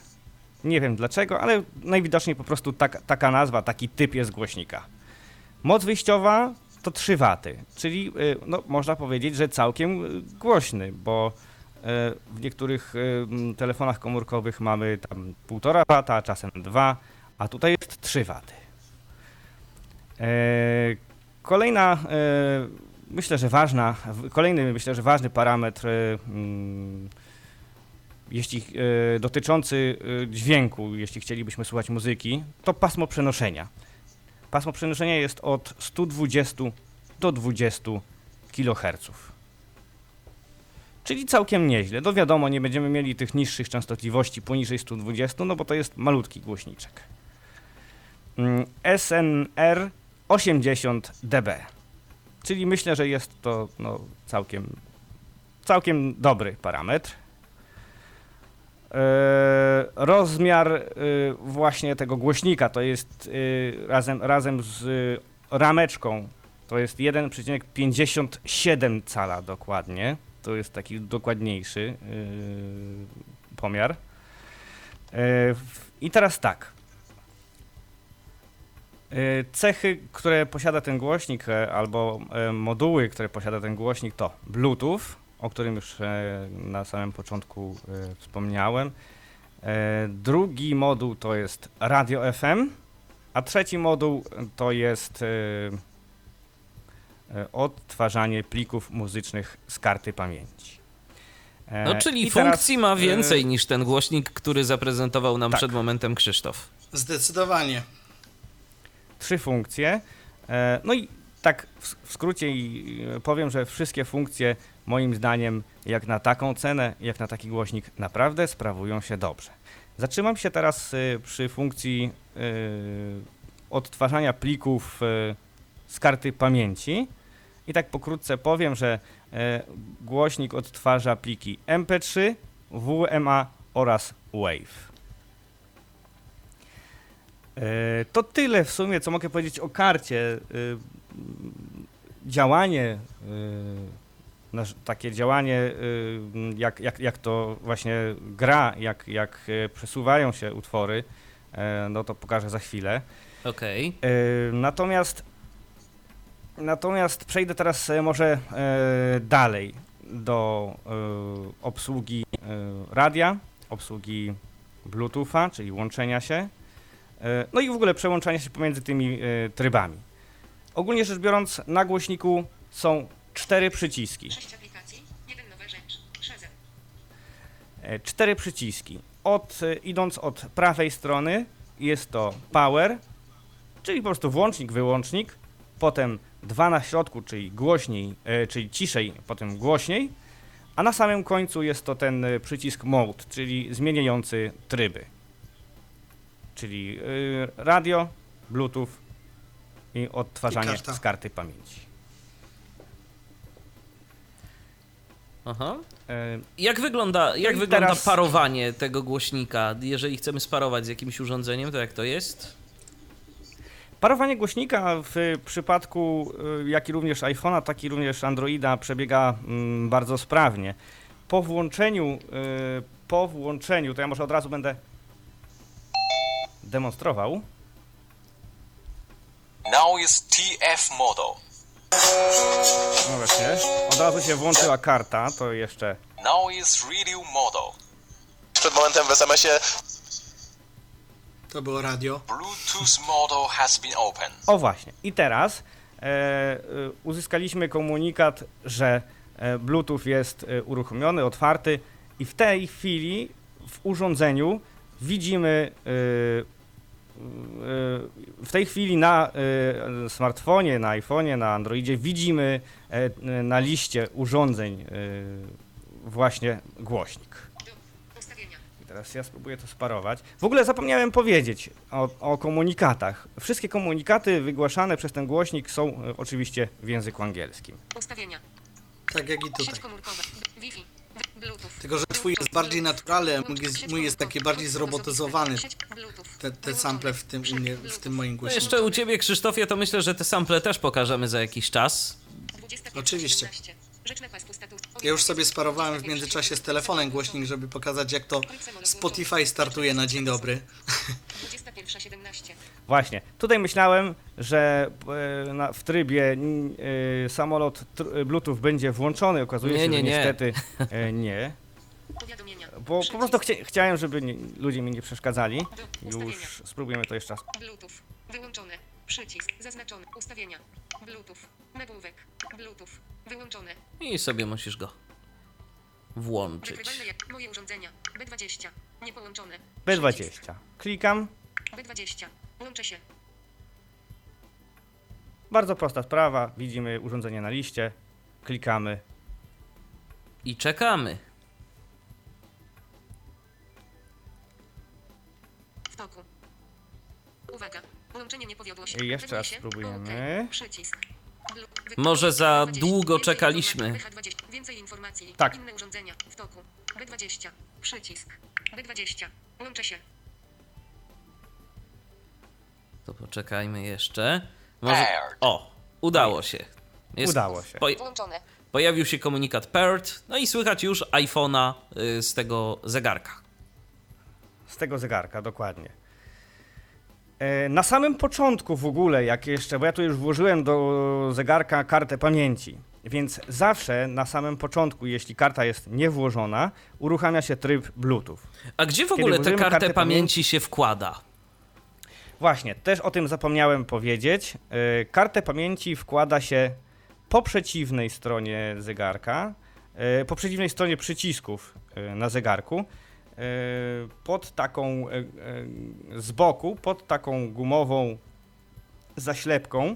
Nie wiem dlaczego, ale najwidoczniej po prostu tak, taka nazwa, taki typ jest głośnika. Moc wyjściowa to 3 waty, czyli yy, no, można powiedzieć, że całkiem yy, głośny, bo E, W niektórych telefonach komórkowych mamy tam 1,5 wata, czasem 2, a tutaj jest 3 waty. E, Kolejna, e, myślę, że ważna, kolejny, myślę, że ważny parametr, mm, jeśli dotyczący dźwięku, jeśli chcielibyśmy słuchać muzyki, to pasmo przenoszenia. Pasmo przenoszenia jest od 120 do 20 kHz. Czyli całkiem nieźle. No wiadomo, nie będziemy mieli tych niższych częstotliwości poniżej 120, no bo to jest malutki głośniczek. Mm, SNR 80 dB. Czyli myślę, że jest to no, całkiem, całkiem dobry parametr. E, rozmiar e, właśnie tego głośnika to jest e, razem, razem z rameczką to jest 1,57 cala dokładnie. To jest taki dokładniejszy pomiar. I teraz tak. Cechy, które posiada ten głośnik, albo moduły, które posiada ten głośnik, to Bluetooth, o którym już e, na samym początku e, wspomniałem. E, Drugi moduł to jest radio FM, a trzeci moduł to jest odtwarzanie plików muzycznych z karty pamięci. E, No czyli i teraz, funkcji ma e, więcej niż ten głośnik, który zaprezentował nam tak. przed momentem Krzysztof. Zdecydowanie. Trzy funkcje. E, No i tak w w skrócie powiem, że wszystkie funkcje moim zdaniem jak na taką cenę, jak na taki głośnik naprawdę sprawują się dobrze. Zatrzymam się teraz e, przy funkcji e, odtwarzania plików e, z karty pamięci i tak pokrótce powiem, że głośnik odtwarza pliki MP3, WMA oraz WAVE. To tyle w sumie, co mogę powiedzieć o karcie. Y, Działanie, y, nasz- takie działanie, y, jak, jak, jak to właśnie gra, jak, jak e, przesuwają się utwory, e, no to pokażę za chwilę. Okej. E, Natomiast natomiast przejdę teraz może dalej do obsługi radia, obsługi Bluetootha, czyli łączenia się. No i w ogóle przełączania się pomiędzy tymi trybami. Ogólnie rzecz biorąc, na głośniku są cztery przyciski. Sześć aplikacji, jeden nowa rzecz, Shazam. E, cztery przyciski. Od, e, idąc od prawej strony jest to power, czyli po prostu włącznik, wyłącznik, potem dwa na środku, czyli głośniej, e, czyli ciszej, potem głośniej, a na samym końcu jest to ten przycisk Mode, czyli zmieniający tryby. Czyli y, radio, Bluetooth i odtwarzanie I z karty pamięci. Aha. E, Jak wygląda, jak wygląda teraz- parowanie tego głośnika? Jeżeli chcemy sparować z jakimś urządzeniem, to jak to jest? Parowanie głośnika w przypadku y, jak i również iPhone'a, tak i również Androida przebiega mm, bardzo sprawnie. Po włączeniu, y, po włączeniu, to ja może od razu będę demonstrował. Now is TF model. No właśnie, od razu się włączyła karta, to jeszcze Now is radio model. Przed momentem w SMS-ie To było radio. Bluetooth model has been open. O właśnie. I teraz e, y, uzyskaliśmy komunikat, że e, Bluetooth jest e, uruchomiony, otwarty i w tej chwili w urządzeniu widzimy e, e, w tej chwili na e, smartfonie, na iPhone'ie, na Androidzie widzimy e, na liście urządzeń właśnie głośnik. I teraz ja spróbuję to sparować. W ogóle zapomniałem powiedzieć o, o komunikatach. Wszystkie komunikaty wygłaszane przez ten głośnik są oczywiście w języku angielskim. Ustawienia. Tak jak i Sieć tutaj. Bluetooth. Tylko, że twój jest bardziej naturalny, a mój jest, mój jest taki bardziej zrobotyzowany. Te, te sample w tym, u mnie, w tym moim No głośniku. jeszcze u ciebie, Krzysztofie, to myślę, że te sample też pokażemy za jakiś czas. 21, Oczywiście. 17. Rzeczne państwo status. Ja już sobie sparowałem w międzyczasie z telefonem głośnik, żeby pokazać jak to Spotify startuje na dzień dobry. 21, 17. Właśnie. Tutaj myślałem, że e, na, w trybie n- e, samolot tr, Bluetooth będzie włączony. Okazuje Nie, się, nie, że nie. niestety e, nie. Powiadomienia. Bo po prostu chcia, chciałem, żeby nie, ludzie mi nie przeszkadzali. Do ustawienia. Już spróbujemy to jeszcze raz. Bluetooth. Wyłączone. Przycisk. Zaznaczony. Ustawienia. Bluetooth. Nagłówek. Bluetooth. Wyłączone. I sobie musisz go włączyć. Wykrywalne jak moje urządzenia. B20. Niepołączone. B20. Klikam. Przycisk. B20. Łączę się. Bardzo prosta sprawa. Widzimy urządzenie na liście. Klikamy. I czekamy. W toku. Uwaga. Łączenie nie powiodło się. I jeszcze raz się. spróbujemy. OK. Przycisk. Blu- wy- Może za B20. długo Więcej czekaliśmy. informacji. BH20. Więcej informacji. Tak. Inne urządzenia. W toku. B20. Przycisk. B20. Łączę się. To poczekajmy jeszcze. Może... O, udało się. Jest... Udało się. Po... Włączone. Pojawił się komunikat paired, no i słychać już iPhone'a y, z tego zegarka. Z tego zegarka, dokładnie. E, Na samym początku w ogóle, jak jeszcze, bo ja tu już włożyłem do zegarka kartę pamięci, więc zawsze na samym początku, jeśli karta jest niewłożona, uruchamia się tryb Bluetooth. A gdzie w ogóle tę kartę kartę pamięci się wkłada? Właśnie, też o tym zapomniałem powiedzieć. E, Kartę pamięci wkłada się po przeciwnej stronie zegarka, e, po przeciwnej stronie przycisków e, na zegarku, pod taką, z boku, pod taką gumową zaślepką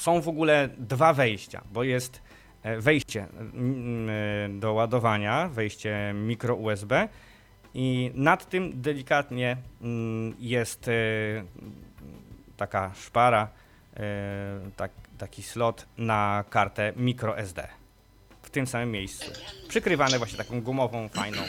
są w ogóle dwa wejścia, bo jest e, wejście mm, e, do ładowania, wejście mikro USB i nad tym delikatnie mm, jest e, taka szpara, e, tak, taki slot na kartę micro SD. W tym samym miejscu. Przykrywane właśnie taką gumową, fajną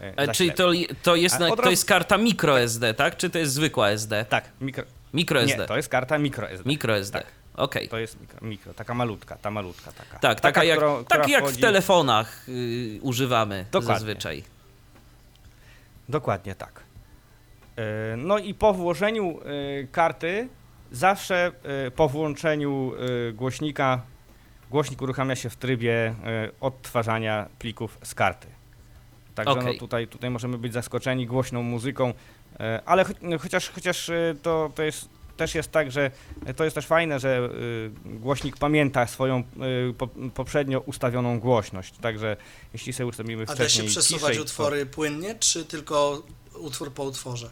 e, czyli to, to, jest, na, to jest karta micro SD, tak? Czy to jest zwykła SD? Tak, mikro... Micro SD. Nie, to jest karta micro SD. Micro SD. Tak. Okej. To jest mikro, mikro, taka malutka, ta malutka taka. Tak, taka, taka jak, która- tak która jak w wchodzi- telefonach y, używamy Dokładnie. zazwyczaj. Dokładnie tak. E, No i po włożeniu e, karty, zawsze e, po włączeniu głośnika, głośnik uruchamia się w trybie odtwarzania plików z karty. Także Okej. no tutaj, tutaj możemy być zaskoczeni głośną muzyką, ale cho- chociaż, chociaż to, to jest, też jest tak, że to jest też fajne, że e, głośnik pamięta swoją po, poprzednio ustawioną głośność. Także jeśli sobie ustawimy A da wcześniej się przesuwać ciszej, to- utwory płynnie, czy tylko utwór po utworze?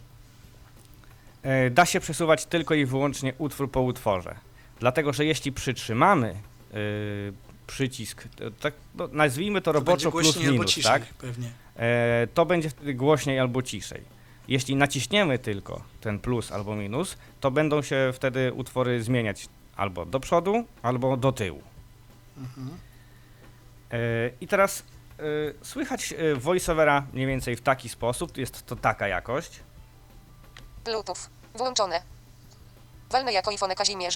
E, Da się przesuwać tylko i wyłącznie utwór po utworze. Dlatego, że jeśli przytrzymamy y, przycisk, to, tak, no, nazwijmy to To roboczo plus minus, ciszej tak? pewnie. E, to będzie wtedy głośniej albo ciszej. Jeśli naciśniemy tylko ten plus albo minus, to będą się wtedy utwory zmieniać albo do przodu, albo do tyłu. Mhm. E, I teraz e, słychać e, voiceovera mniej więcej w taki sposób, jest to taka jakość. Bluetooth. Włączone. Walne jako iPhone Kazimierz.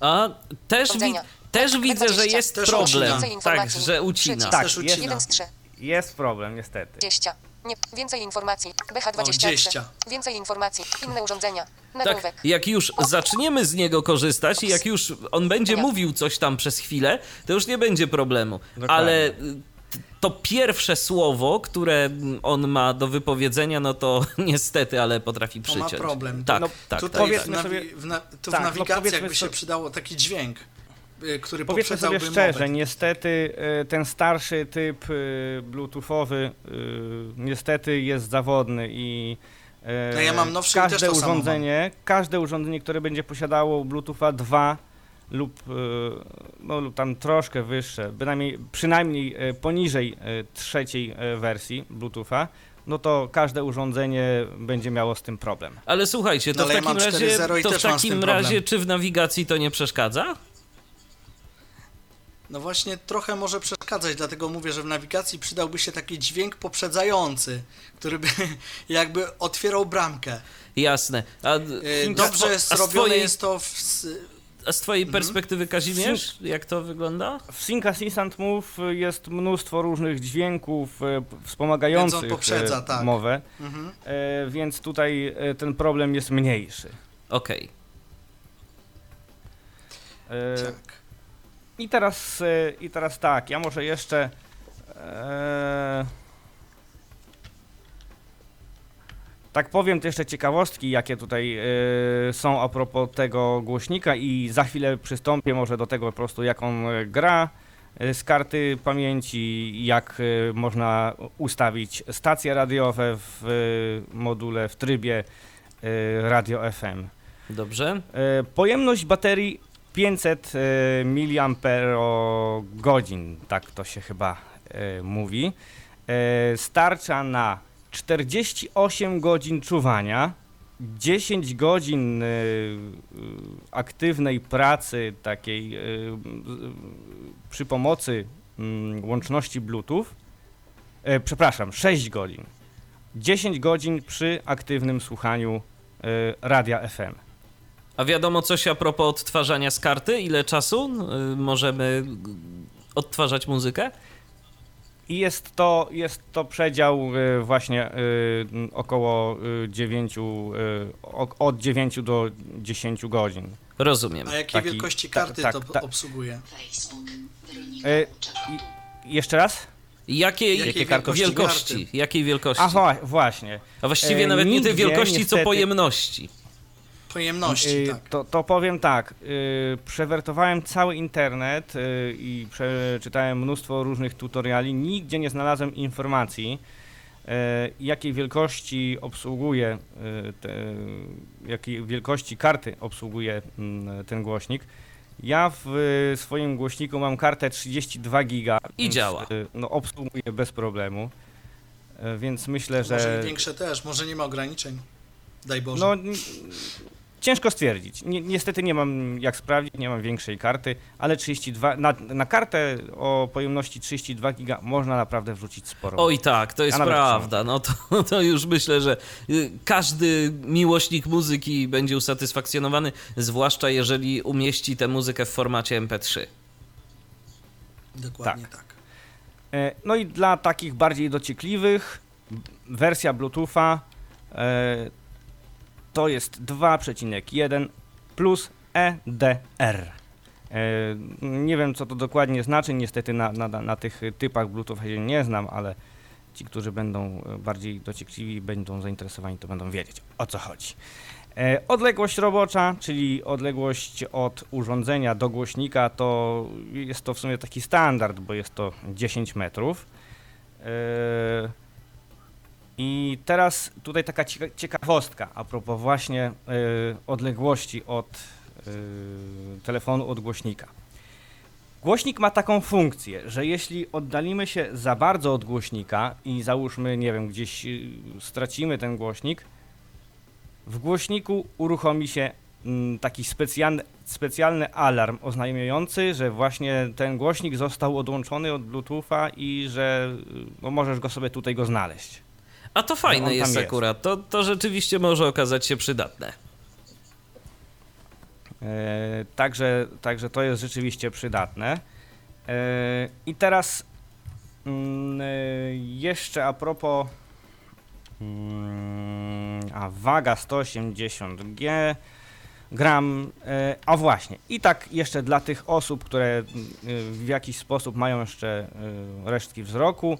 A też, wi- też Tak, widzę, że 20. jest Też problem. Tak, że ucina. Tak, jest, ucina. 1 z 3. jest problem niestety. 20. Nie. Więcej informacji. O, BH23. 20. Więcej informacji. Inne urządzenia. Tak, Nagłówek. jak już zaczniemy z niego korzystać i jak już on będzie Ja. mówił coś tam przez chwilę, to już nie będzie problemu. Dokładnie. Ale y, to pierwsze słowo, które on ma do wypowiedzenia, no to niestety, ale potrafi To ma przyciąć. problem. Tak, No, tak, Tutaj tak, powiedzmy w, tak. sobie- w, na- tu tak, w no nawigacji powiedzmy jakby się sobie- przydało taki dźwięk, który Powiedzmy sobie szczerze, mowę. niestety e, ten starszy typ e, bluetoothowy niestety jest zawodny i No ja mam nowszy każde też to samo urządzenie, każde urządzenie, które będzie posiadało Bluetootha 2 lub, no, lub tam troszkę wyższe, bynajmniej przynajmniej poniżej trzeciej wersji Bluetootha, no to każde urządzenie będzie miało z tym problem. Ale słuchajcie, to No, w takim mam razie, 4.0 i to w takim razie czy w nawigacji to nie przeszkadza? No właśnie trochę może przeszkadzać, dlatego mówię, że w nawigacji przydałby się taki dźwięk poprzedzający, który by jakby otwierał bramkę. Jasne. A, Y, a Dobrze swo- jest a z zrobione twojej, jest to w, a z twojej Mhm. perspektywy, Kazimierz, jak to wygląda? W Sync Assistant Move jest mnóstwo różnych dźwięków e, wspomagających Więc poprzedza, e, tak. mowę, mhm. e, więc tutaj e, ten problem jest mniejszy. Okej. E, tak. I teraz, e, I teraz tak, ja może jeszcze. E, tak powiem, to jeszcze ciekawostki, jakie tutaj e, są a propos tego głośnika, i za chwilę przystąpię może do tego po prostu, jak on e, gra z karty pamięci, jak można ustawić stacje radiowe w module, w trybie radio FM. Dobrze. Pojemność baterii 500 e, mAh, tak to się chyba e, mówi. E, Starcza na 48 godzin czuwania, 10 godzin aktywnej pracy takiej przy pomocy mm, łączności Bluetooth. Przepraszam, 6 godzin. 10 godzin przy aktywnym słuchaniu radia FM. A wiadomo coś a propos odtwarzania z karty? Ile czasu y, możemy odtwarzać muzykę? I jest to, jest to przedział y, właśnie y, około y, 9, y, o- od 9 do 10 godzin. A Rozumiem. jakiej Taki- wielkości tak, karty tak, to tak. obsługuje? Y, jeszcze raz? Jakiej, Jakiej wielkości? wielkości wielkości? Jakiej wielkości? A wła- właśnie. A właściwie E, nawet nie tej wielkości, co niestety- pojemności. Pojemności, Y, tak. to, to powiem tak, y, przewertowałem cały internet y, i przeczytałem mnóstwo różnych tutoriali, nigdzie nie znalazłem informacji, y, jakiej wielkości obsługuje, y, te, jakiej wielkości karty obsługuje mm, ten głośnik. Ja w y, swoim głośniku mam kartę 32 giga. I więc, działa. No, obsługuje bez problemu. Więc myślę, Może że. i większe też, może nie ma ograniczeń. Daj Boże. No, ciężko stwierdzić. Ni niestety nie mam jak sprawdzić, nie mam większej karty, ale 32, na, na kartę o pojemności 32 giga można naprawdę wrzucić sporo. Oj tak, to jest Ja prawda. No to, to już myślę, że y, każdy miłośnik muzyki będzie usatysfakcjonowany, zwłaszcza jeżeli umieści tę muzykę w formacie MP3. Dokładnie tak. E, No i dla takich bardziej dociekliwych wersja Bluetootha e, to jest 2,1 plus EDR. E, Nie wiem, co to dokładnie znaczy. Niestety na, na, na tych typach Bluetooth się nie znam, ale ci, którzy będą e, bardziej dociekliwi, będą zainteresowani, to będą wiedzieć o co chodzi. E, Odległość robocza, czyli odległość od urządzenia do głośnika, to jest to w sumie taki standard, bo jest to 10 metrów. I teraz tutaj taka cieka- ciekawostka a propos właśnie e, odległości od y, telefonu od głośnika. Głośnik ma taką funkcję, że jeśli oddalimy się za bardzo od głośnika i załóżmy, nie wiem, gdzieś y, stracimy ten głośnik, w głośniku uruchomi się mm, taki specjalny, specjalny alarm oznajmiający, że właśnie ten głośnik został odłączony od Bluetootha i że y, no, możesz go sobie tutaj go znaleźć. A to fajne tam jest jest. akurat. To, to rzeczywiście może okazać się przydatne. E, Także, także to jest rzeczywiście przydatne. E, I teraz mm, e, jeszcze a propos mm, a waga 180G gram, a właśnie i tak jeszcze dla tych osób, które w jakiś sposób mają jeszcze resztki wzroku,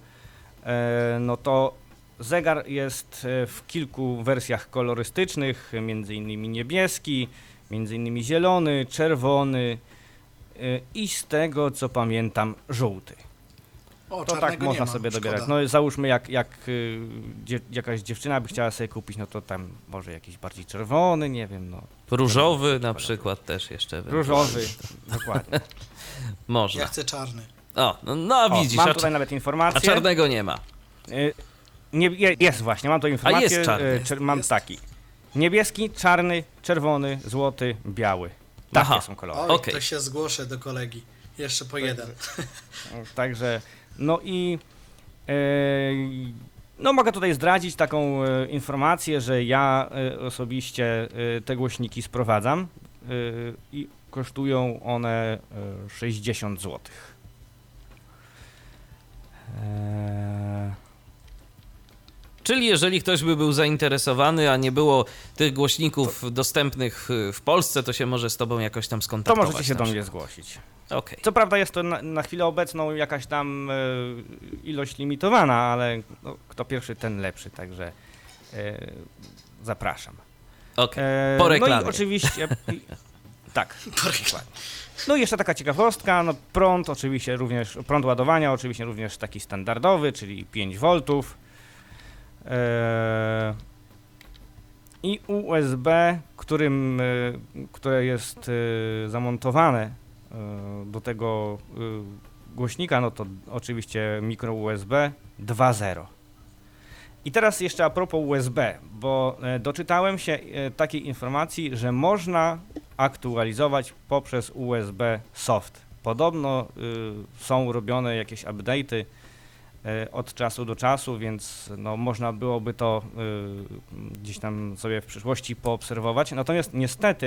no to zegar jest e, w kilku wersjach kolorystycznych, między innymi niebieski, między innymi zielony, czerwony y, i z tego co pamiętam żółty. O, To tak można nie ma, sobie szkoda. dobierać. No załóżmy jak, jak dzie, jakaś dziewczyna by chciała sobie kupić, no to tam może jakiś bardziej czerwony, nie wiem, no Różowy na przykład też jeszcze. różowy, dokładnie. Można. Ja chcę czarny. O, no, no O, widzisz, mam a, tutaj nawet a informację. czarnego nie ma. Nie, je, jest właśnie, mam tu informację. jest czarny. y, czer- mam Jest. taki. Niebieski, czarny, czerwony, złoty, biały. Takie Aha. są kolory. Oj, Okej. to się zgłoszę do kolegi. Jeszcze po jeden. Także, no i e, no mogę tutaj zdradzić taką e, informację, że ja e, osobiście e, te głośniki sprowadzam e, i kosztują one e, 60 zł. E, Czyli jeżeli ktoś by był zainteresowany, a nie było tych głośników dostępnych y, w Polsce, to się może z tobą jakoś tam to skontaktować. możecie się do mnie zgłosić. Okej. Co prawda jest to na, na chwilę obecną jakaś tam e, ilość limitowana, ale no, kto pierwszy, ten lepszy, także e, zapraszam. okej. E, Po No reklamie. i oczywiście. tak. Po reklamie. No i jeszcze taka ciekawostka, no prąd oczywiście również, prąd ładowania oczywiście również taki standardowy, czyli 5 V. E, I USB, którym, e, które jest e, zamontowane do tego głośnika, no to oczywiście mikro USB 2.0. I teraz jeszcze a propos USB, bo doczytałem się takiej informacji, że można aktualizować poprzez USB soft. Podobno y, są robione jakieś update'y od czasu do czasu, więc no, można byłoby to y, gdzieś tam sobie w przyszłości poobserwować. Natomiast niestety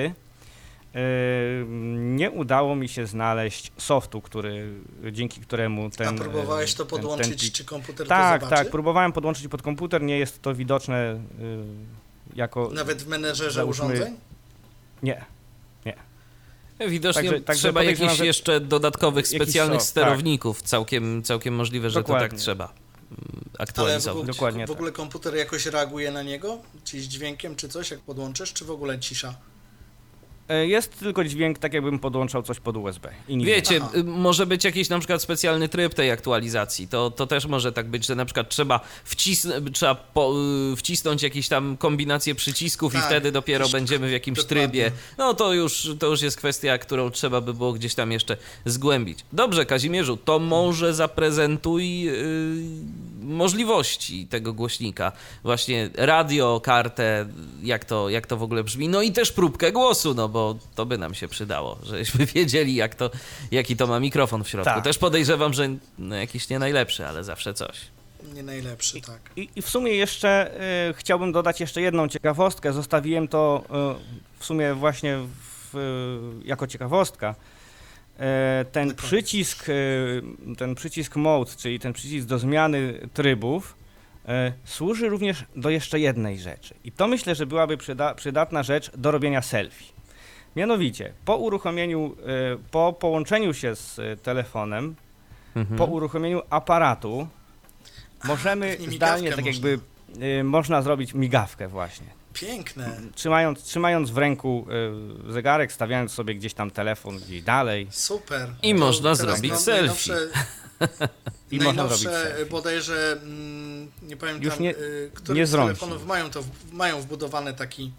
y, nie udało mi się znaleźć softu, który, dzięki któremu ten... A próbowałeś to ten- ten podłączyć, plik- czy komputer tak, tak, próbowałem podłączyć pod komputer, nie jest to widoczne jako... Nawet w menedżerze Załóżmy- urządzeń? Nie. Widocznie Także- także trzeba jakichś że- jeszcze dodatkowych jakiś specjalnych tak. sterowników. Całkiem, całkiem możliwe, że to Dokładnie. tak trzeba mm, Ale w aktualizować. ogóle, Dokładnie w ogóle komputer jakoś reaguje na niego? Czy z dźwiękiem, czy coś, jak podłączysz, czy w ogóle cisza? E, Jest tylko dźwięk, tak jakbym podłączał coś pod USB. I Wiecie, Aha. y, może być jakiś na przykład specjalny tryb tej aktualizacji. To, to też może tak być, że na przykład trzeba, wcisn- trzeba po, y, wcisnąć jakieś tam kombinacje przycisków i Tak, wtedy dopiero będziemy w jakimś dokładnie. trybie. No to już, to już jest kwestia, którą trzeba by było gdzieś tam jeszcze zgłębić. Dobrze, Kazimierzu, to może zaprezentuj y, możliwości tego głośnika. Właśnie radio, kartę, jak to, jak to w ogóle brzmi. No i też próbkę głosu, no bo to by nam się przydało, żebyśmy wiedzieli, jak to, jaki to ma mikrofon w środku. Tak. Też podejrzewam, że no, jakiś nie najlepszy, ale zawsze coś. Nie najlepszy, tak. I, I w sumie jeszcze e, chciałbym dodać jeszcze jedną ciekawostkę. Zostawiłem to e, w sumie właśnie w, e, jako ciekawostka. E, ten przycisk, e, ten przycisk mode, czyli ten przycisk do zmiany trybów, e, służy również do jeszcze jednej rzeczy. I to myślę, że byłaby przyda, przydatna rzecz do robienia selfie. Mianowicie, po uruchomieniu, e, po połączeniu się z e, telefonem, Mhm. po uruchomieniu aparatu możemy migawkę zdalnie, tak jakby y, można zrobić migawkę właśnie. Piękne. Trzymając, trzymając w ręku y, zegarek, stawiając sobie gdzieś tam telefon gdzieś dalej Super. I To można zrobić selfie. i można zrobić Najnowsze selfie. bodajże, mm, nie pamiętam, Już nie- y, których nie telefonów mają to, w- mają wbudowany taki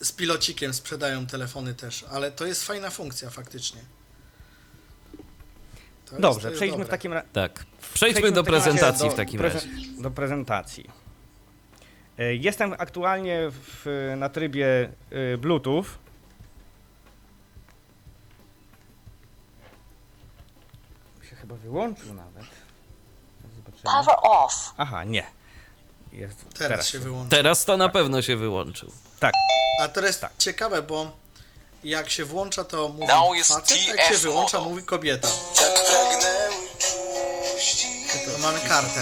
z pilocikiem sprzedają telefony też, ale to jest fajna funkcja faktycznie. To Dobrze, jest przejdźmy w dobre. takim razie. Tak. Przejdźmy do w takim razie prezentacji do w takim razie. Do prezentacji. E, Jestem aktualnie w, na trybie e, Bluetooth. Się chyba wyłączył nawet. Zobaczymy. Power off. Aha, nie. Jest Teraz, się wyłączy. Teraz to na pewno się wyłączył. Tak. A to jest Tak. ciekawe, bo jak się włącza, to mówi facet, jak się wyłącza, model. mówi kobieta. To mamy kartę.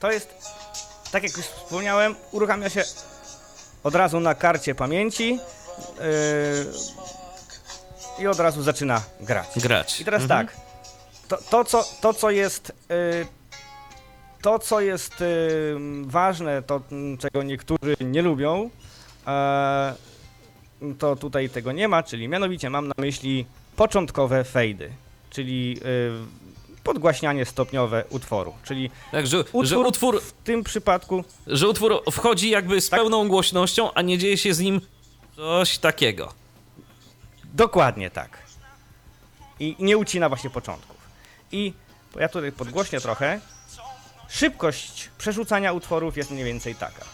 To jest, tak jak już wspomniałem, uruchamia się od razu na karcie pamięci yy, i od razu zaczyna grać. Grać. I teraz Mhm. tak, to, to, co, to co jest yy, to co jest yy, ważne, to mm, czego niektórzy nie lubią, e, to tutaj tego nie ma, czyli mianowicie mam na myśli początkowe fejdy, czyli yy, podgłaśnianie stopniowe utworu, czyli Tak, że, że Utwór- utwór, w tym przypadku że utwór wchodzi jakby z Tak. pełną głośnością, a nie dzieje się z nim coś takiego. dokładnie tak. I nie ucina właśnie początków. I ja tutaj podgłośnię trochę. Szybkość przerzucania utworów jest mniej więcej taka.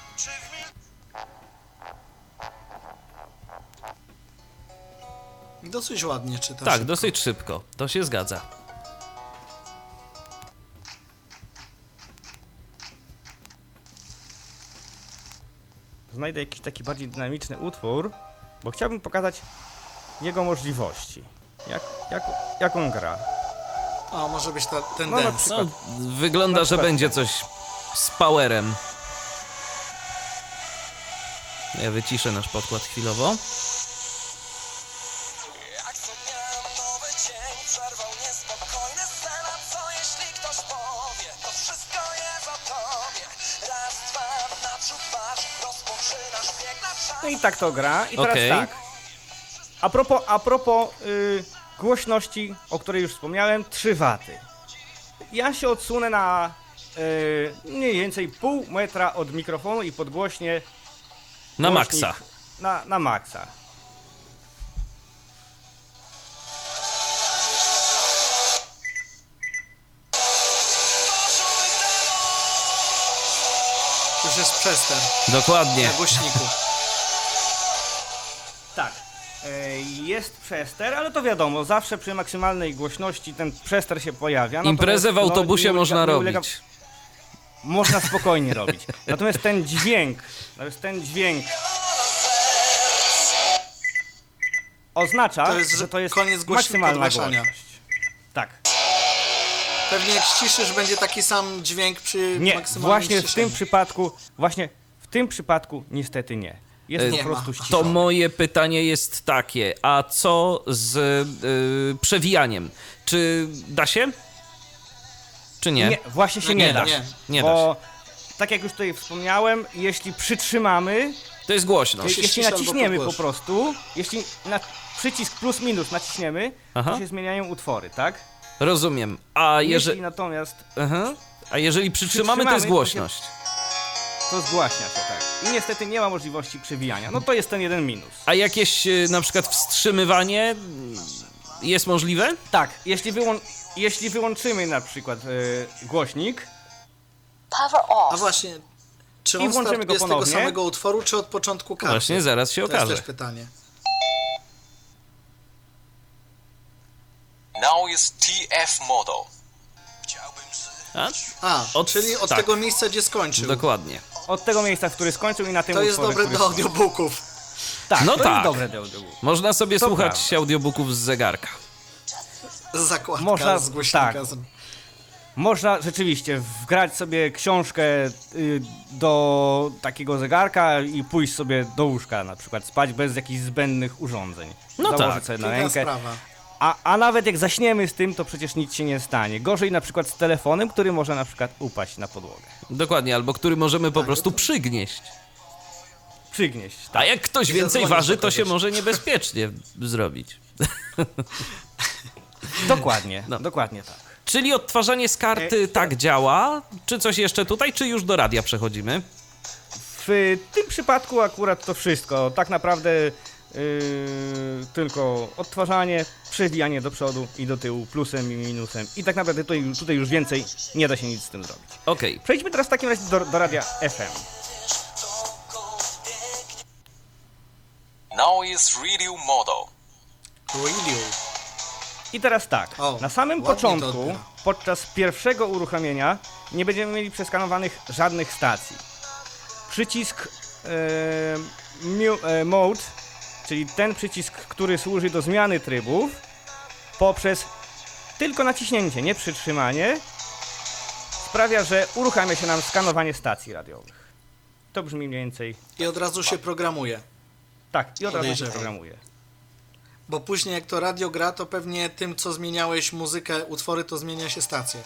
Dosyć ładnie czyta. Tak, szybko. dosyć szybko. To się zgadza. Znajdę jakiś taki bardziej dynamiczny utwór, bo chciałbym pokazać jego możliwości. Jak, jak, jak on gra. A może być ta, ten No, dance. No, wygląda, że będzie coś z powerem. Ja wyciszę nasz podkład chwilowo. O. No i tak to gra. I teraz Okej. tak. A propos, a propos y, głośności, o której już wspomniałem, 3 waty. Ja się odsunę na y, mniej więcej pół metra od mikrofonu i podgłośnie Na głośnik maksa. Na, na maksa. Już jest przester Dokładnie. na głośniku. Jest przester, ale to wiadomo, zawsze przy maksymalnej głośności ten przester się pojawia. Imprezę w Natomiast, no, autobusie nie ulega- można nie ulega- robić. Można spokojnie robić. Natomiast ten dźwięk, natomiast ten dźwięk oznacza, To jest, że to jest koniec maksymalna głośność. Tak. Pewnie jak ściszysz, będzie taki sam dźwięk przy Nie, maksymalnym właśnie w tym ściszeniu. przypadku, właśnie w tym przypadku niestety nie. Jest E, po nie prostu ściszone. To moje pytanie jest takie, a co z y, przewijaniem? Czy da się? Czy nie? Nie, właśnie się No nie, nie da. Nie da bo tak jak już tutaj wspomniałem, jeśli przytrzymamy, To jest głośno. jeśli naciśniemy po prostu, jeśli na przycisk plus minus naciśniemy, Aha. to się zmieniają utwory, tak? Rozumiem. A jeżeli, natomiast aha. A jeżeli przytrzymamy, to jest Przytrzymamy, to się- głośność. to zgłaśnia się, tak. I niestety nie ma możliwości przewijania. No to jest ten jeden minus. A jakieś y, na przykład wstrzymywanie mm, jest możliwe? Tak, jeśli, wyłą- jeśli wyłączymy na przykład e, głośnik, Power A off. właśnie, czy I on włączymy go startuje z tego ponownie. samego utworu, czy od początku karty? Właśnie, zaraz się To jest okaże. też pytanie. Now is TF model. A? A, Od- czyli od tak. tego miejsca, gdzie skończył. Dokładnie. Od tego miejsca, w który skończył i na tym To jest utworze, dobre który do audiobooków. Tak, No to tak. jest dobre do audiobooku. Można sobie To słuchać prawda. audiobooków z zegarka. Zakładka Można- z głośnika. tak. z- Można rzeczywiście wgrać sobie książkę y, do takiego zegarka i pójść sobie do łóżka na przykład, spać bez jakichś zbędnych urządzeń. No Założyć tak, sobie na rękę. sprawa. A, a nawet jak zaśniemy z tym, to przecież nic się nie stanie. Gorzej na przykład z telefonem, który może na przykład upaść na podłogę. Dokładnie, albo który możemy po Tak, prostu to- przygnieść. Przygnieść. A Tak. jak ktoś I więcej waży, to się może niebezpiecznie zrobić. Dokładnie, No. dokładnie tak. Czyli odtwarzanie z karty E, tak działa? Czy coś jeszcze tutaj, czy już do radia przechodzimy? w tym przypadku akurat to wszystko. Tak naprawdę yy, tylko odtwarzanie, przewijanie do przodu i do tyłu, plusem i minusem. I tak naprawdę tutaj, tutaj już więcej nie da się nic z tym zrobić. Okej, Przejdźmy teraz w takim razie do, do radia FM. Now is Radio Modo. Radio. I teraz tak, O, na samym początku, podczas pierwszego uruchomienia, nie będziemy mieli przeskanowanych żadnych stacji. Przycisk e, mu, e, Mode, czyli ten przycisk, który służy do zmiany trybów, poprzez tylko naciśnięcie, nie przytrzymanie, sprawia, że uruchamia się nam skanowanie stacji radiowych. To brzmi mniej więcej I od razu się programuje. tak, i od razu się programuje. Bo później jak to radio gra, to pewnie tym, co zmieniałeś muzykę, utwory, to zmienia się stację.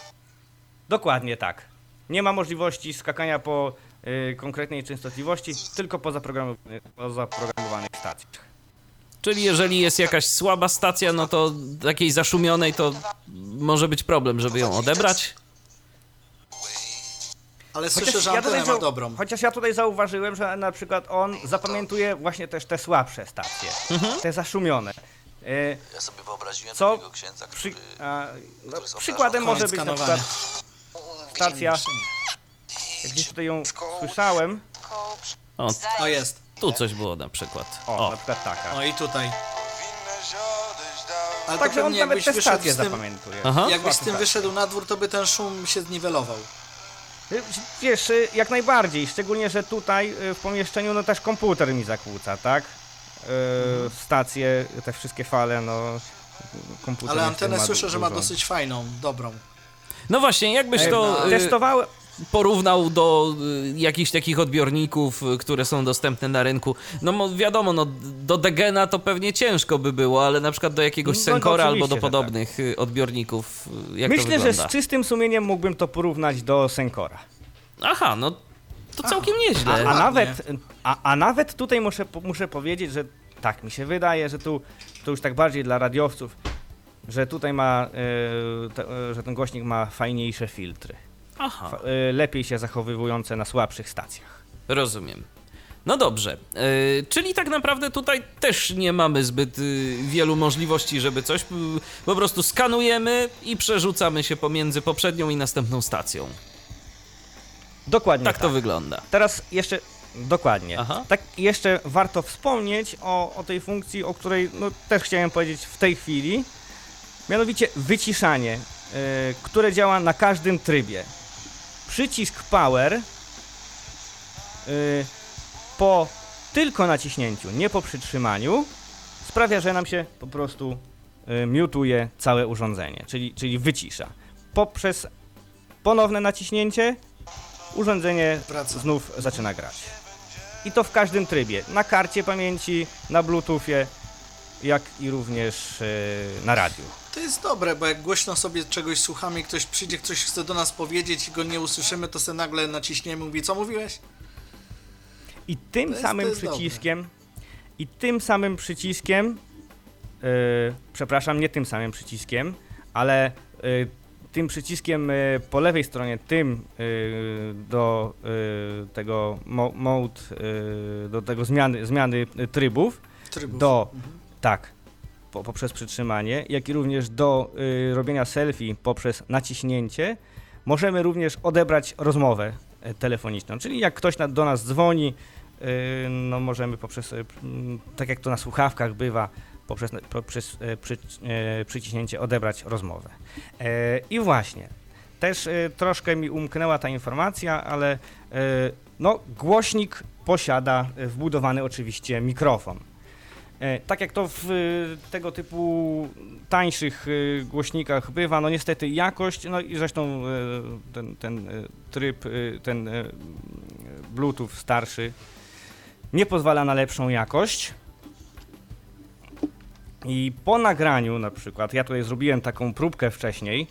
Dokładnie tak. Nie ma możliwości skakania po y, konkretnej częstotliwości, tylko po, zaprogramu- po zaprogramowanych stacjach. Czyli jeżeli jest jakaś słaba stacja, no to takiej zaszumionej, to może być problem, żeby ją odebrać. Ale słyszę, że ja antenę ma dobrą. chociaż ja tutaj zauważyłem, że na przykład on zapamiętuje właśnie też te słabsze stacje, te zaszumione. Y, Ja sobie wyobraziłem Co takiego księdza, przy, który... a, no, przykładem może być na przykład stacja, gdzieś tutaj ją słyszałem, O, O, jest. Tu coś było na przykład. o, O, na przykład taka. O, i tutaj. Ale to Także on nawet te wyszedł stacje z tym, zapamiętuje. Aha. jakbyś z tym Tak. wyszedł na dwór, to by ten szum się zniwelował. Wiesz, y, jak najbardziej, szczególnie, że tutaj y, w pomieszczeniu no też komputer mi zakłóca, tak? Y, Stacje, te wszystkie fale, no komputer Ale antenę słyszę, że ma dosyć fajną, dobrą. No właśnie, jakbyś to y, Testowałem, porównał do y, jakichś takich odbiorników, y, które są dostępne na rynku. No mo- wiadomo, no do Degena to pewnie ciężko by było, ale na przykład do jakiegoś No, Senkora albo do tak. podobnych y, odbiorników, myślę, że z czystym sumieniem mógłbym to porównać do Senkora. Aha, no to całkiem nieźle. A, a, nawet, a, a nawet tutaj muszę, muszę powiedzieć, że tak mi się wydaje, że tu to już tak bardziej dla radiowców, że tutaj ma, y, te, że ten głośnik ma fajniejsze filtry. Aha. Y, lepiej się zachowywujące na słabszych stacjach. Rozumiem. No dobrze, yy, czyli tak naprawdę tutaj też nie mamy zbyt y, wielu możliwości, żeby coś. y, po prostu skanujemy i przerzucamy się pomiędzy poprzednią i następną stacją. Dokładnie Tak to wygląda. Teraz jeszcze dokładnie. Aha. Tak jeszcze warto wspomnieć o, o tej funkcji, o której no, też chciałem powiedzieć w tej chwili. Mianowicie wyciszanie, y, które działa na każdym trybie. Przycisk power y, po tylko naciśnięciu, nie po przytrzymaniu, sprawia, że nam się po prostu y, miutuje całe urządzenie, czyli, czyli wycisza. Poprzez ponowne naciśnięcie urządzenie Wraca. znów zaczyna grać. I to w każdym trybie. Na karcie pamięci, na bluetoothie, jak i również e, na radiu. To jest dobre, bo jak głośno sobie czegoś słuchamy i ktoś przyjdzie, ktoś chce do nas powiedzieć i go nie usłyszymy, to sobie nagle naciśniemy i mówi, co mówiłeś? I tym jest- samym przyciskiem i tym samym przyciskiem e, przepraszam, nie tym samym przyciskiem, ale e, tym przyciskiem e, po lewej stronie, tym do tego mo, mode, do tego zmiany, zmiany trybów, Trybów. do, tak, po, poprzez przytrzymanie, jak i również do y, robienia selfie poprzez naciśnięcie, możemy również odebrać rozmowę e, telefoniczną. Czyli jak ktoś na, do nas dzwoni, y, no możemy poprzez, y, mm, tak jak to na słuchawkach bywa, poprzez, poprzez e, przy, e, przyciśnięcie odebrać rozmowę. I właśnie, też e, troszkę mi umknęła ta informacja, ale e, no, głośnik posiada e, wbudowany oczywiście mikrofon. E, Tak jak to w e, tego typu tańszych e, głośnikach bywa, no niestety jakość, no i zresztą ten, ten tryb, ten Bluetooth starszy nie pozwala na lepszą jakość. I po nagraniu na przykład, ja tutaj zrobiłem taką próbkę wcześniej,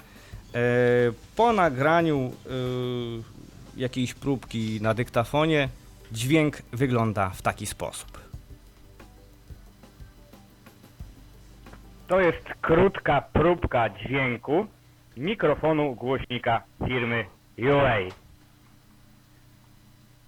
po nagraniu jakiejś próbki na dyktafonie dźwięk wygląda w taki sposób. To jest krótka próbka dźwięku mikrofonu głośnika firmy UA.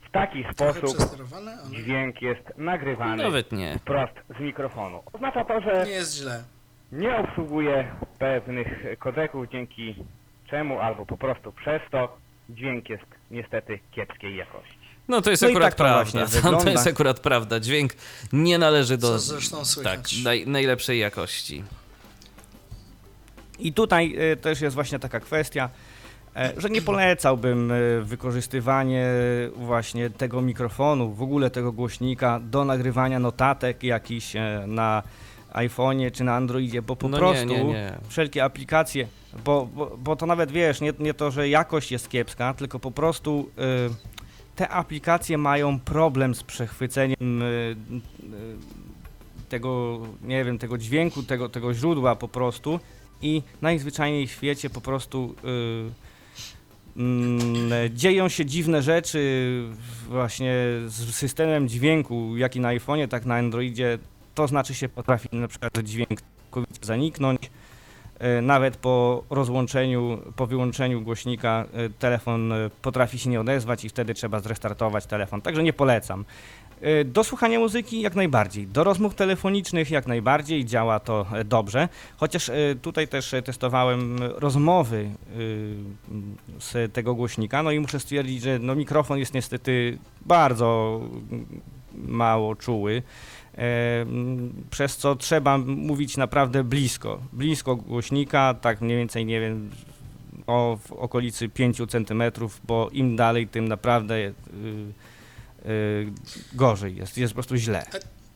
W taki Trochę sposób dźwięk jest nagrywany Nawet nie. wprost z mikrofonu. Oznacza to, że nie jest źle. nie obsługuje pewnych kodeków, dzięki czemu albo po prostu przez to dźwięk jest niestety kiepskiej jakości. No to jest No akurat tak to właśnie prawda. To wygląda. jest akurat prawda. Dźwięk nie należy do Co zresztą tak, słychać. naj, najlepszej jakości. I tutaj e, też jest właśnie taka kwestia, e, że nie polecałbym e, wykorzystywanie właśnie tego mikrofonu, w ogóle tego głośnika do nagrywania notatek jakichś na iPhone'ie czy na Androidzie, bo po no prostu nie, nie, nie. wszelkie aplikacje, bo, bo, bo to nawet wiesz, nie, nie to, że jakość jest kiepska, tylko po prostu y, te aplikacje mają problem z przechwyceniem y, y, tego, nie wiem, tego dźwięku, tego, tego źródła po prostu i najzwyczajniej w świecie po prostu y, mm, dzieją się dziwne rzeczy właśnie z systemem dźwięku, jak i na iPhone'ie, tak na Androidzie. To znaczy się potrafi na przykład dźwięk zaniknąć. E, Nawet po rozłączeniu, po wyłączeniu głośnika e, telefon e, potrafi się nie odezwać i wtedy trzeba zrestartować telefon. Także nie polecam. Do słuchania muzyki jak najbardziej. Do rozmów telefonicznych jak najbardziej działa to dobrze. Chociaż tutaj też testowałem rozmowy z tego głośnika, no i muszę stwierdzić, że no mikrofon jest niestety bardzo mało czuły. E, przez co trzeba mówić naprawdę blisko, blisko głośnika, tak mniej więcej, nie wiem, o w okolicy 5 cm, bo im dalej, tym naprawdę y, y, gorzej jest, jest po prostu źle.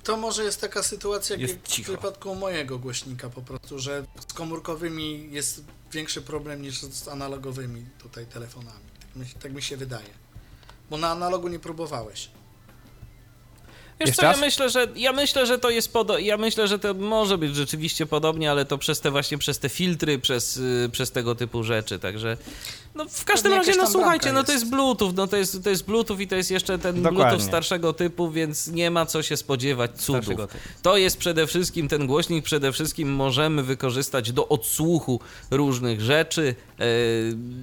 To może jest taka sytuacja, jak Jest w cicho. przypadku mojego głośnika po prostu, że z komórkowymi jest większy problem niż z analogowymi tutaj telefonami. Tak mi, tak mi się wydaje. Bo na analogu nie próbowałeś. Wiesz Jeszcze co, ja myślę, że ja myślę, że to jest podo- ja myślę, że to może być rzeczywiście podobnie, ale to przez te właśnie przez te filtry, przez, y, przez tego typu rzeczy, także no w każdym Pewnie razie no słuchajcie, no to jest. Bluetooth, no to jest to jest Bluetooth i to jest jeszcze ten Dokładnie. Bluetooth starszego typu, więc nie ma co się spodziewać cudów. To jest przede wszystkim ten głośnik, przede wszystkim możemy wykorzystać do odsłuchu różnych rzeczy, e,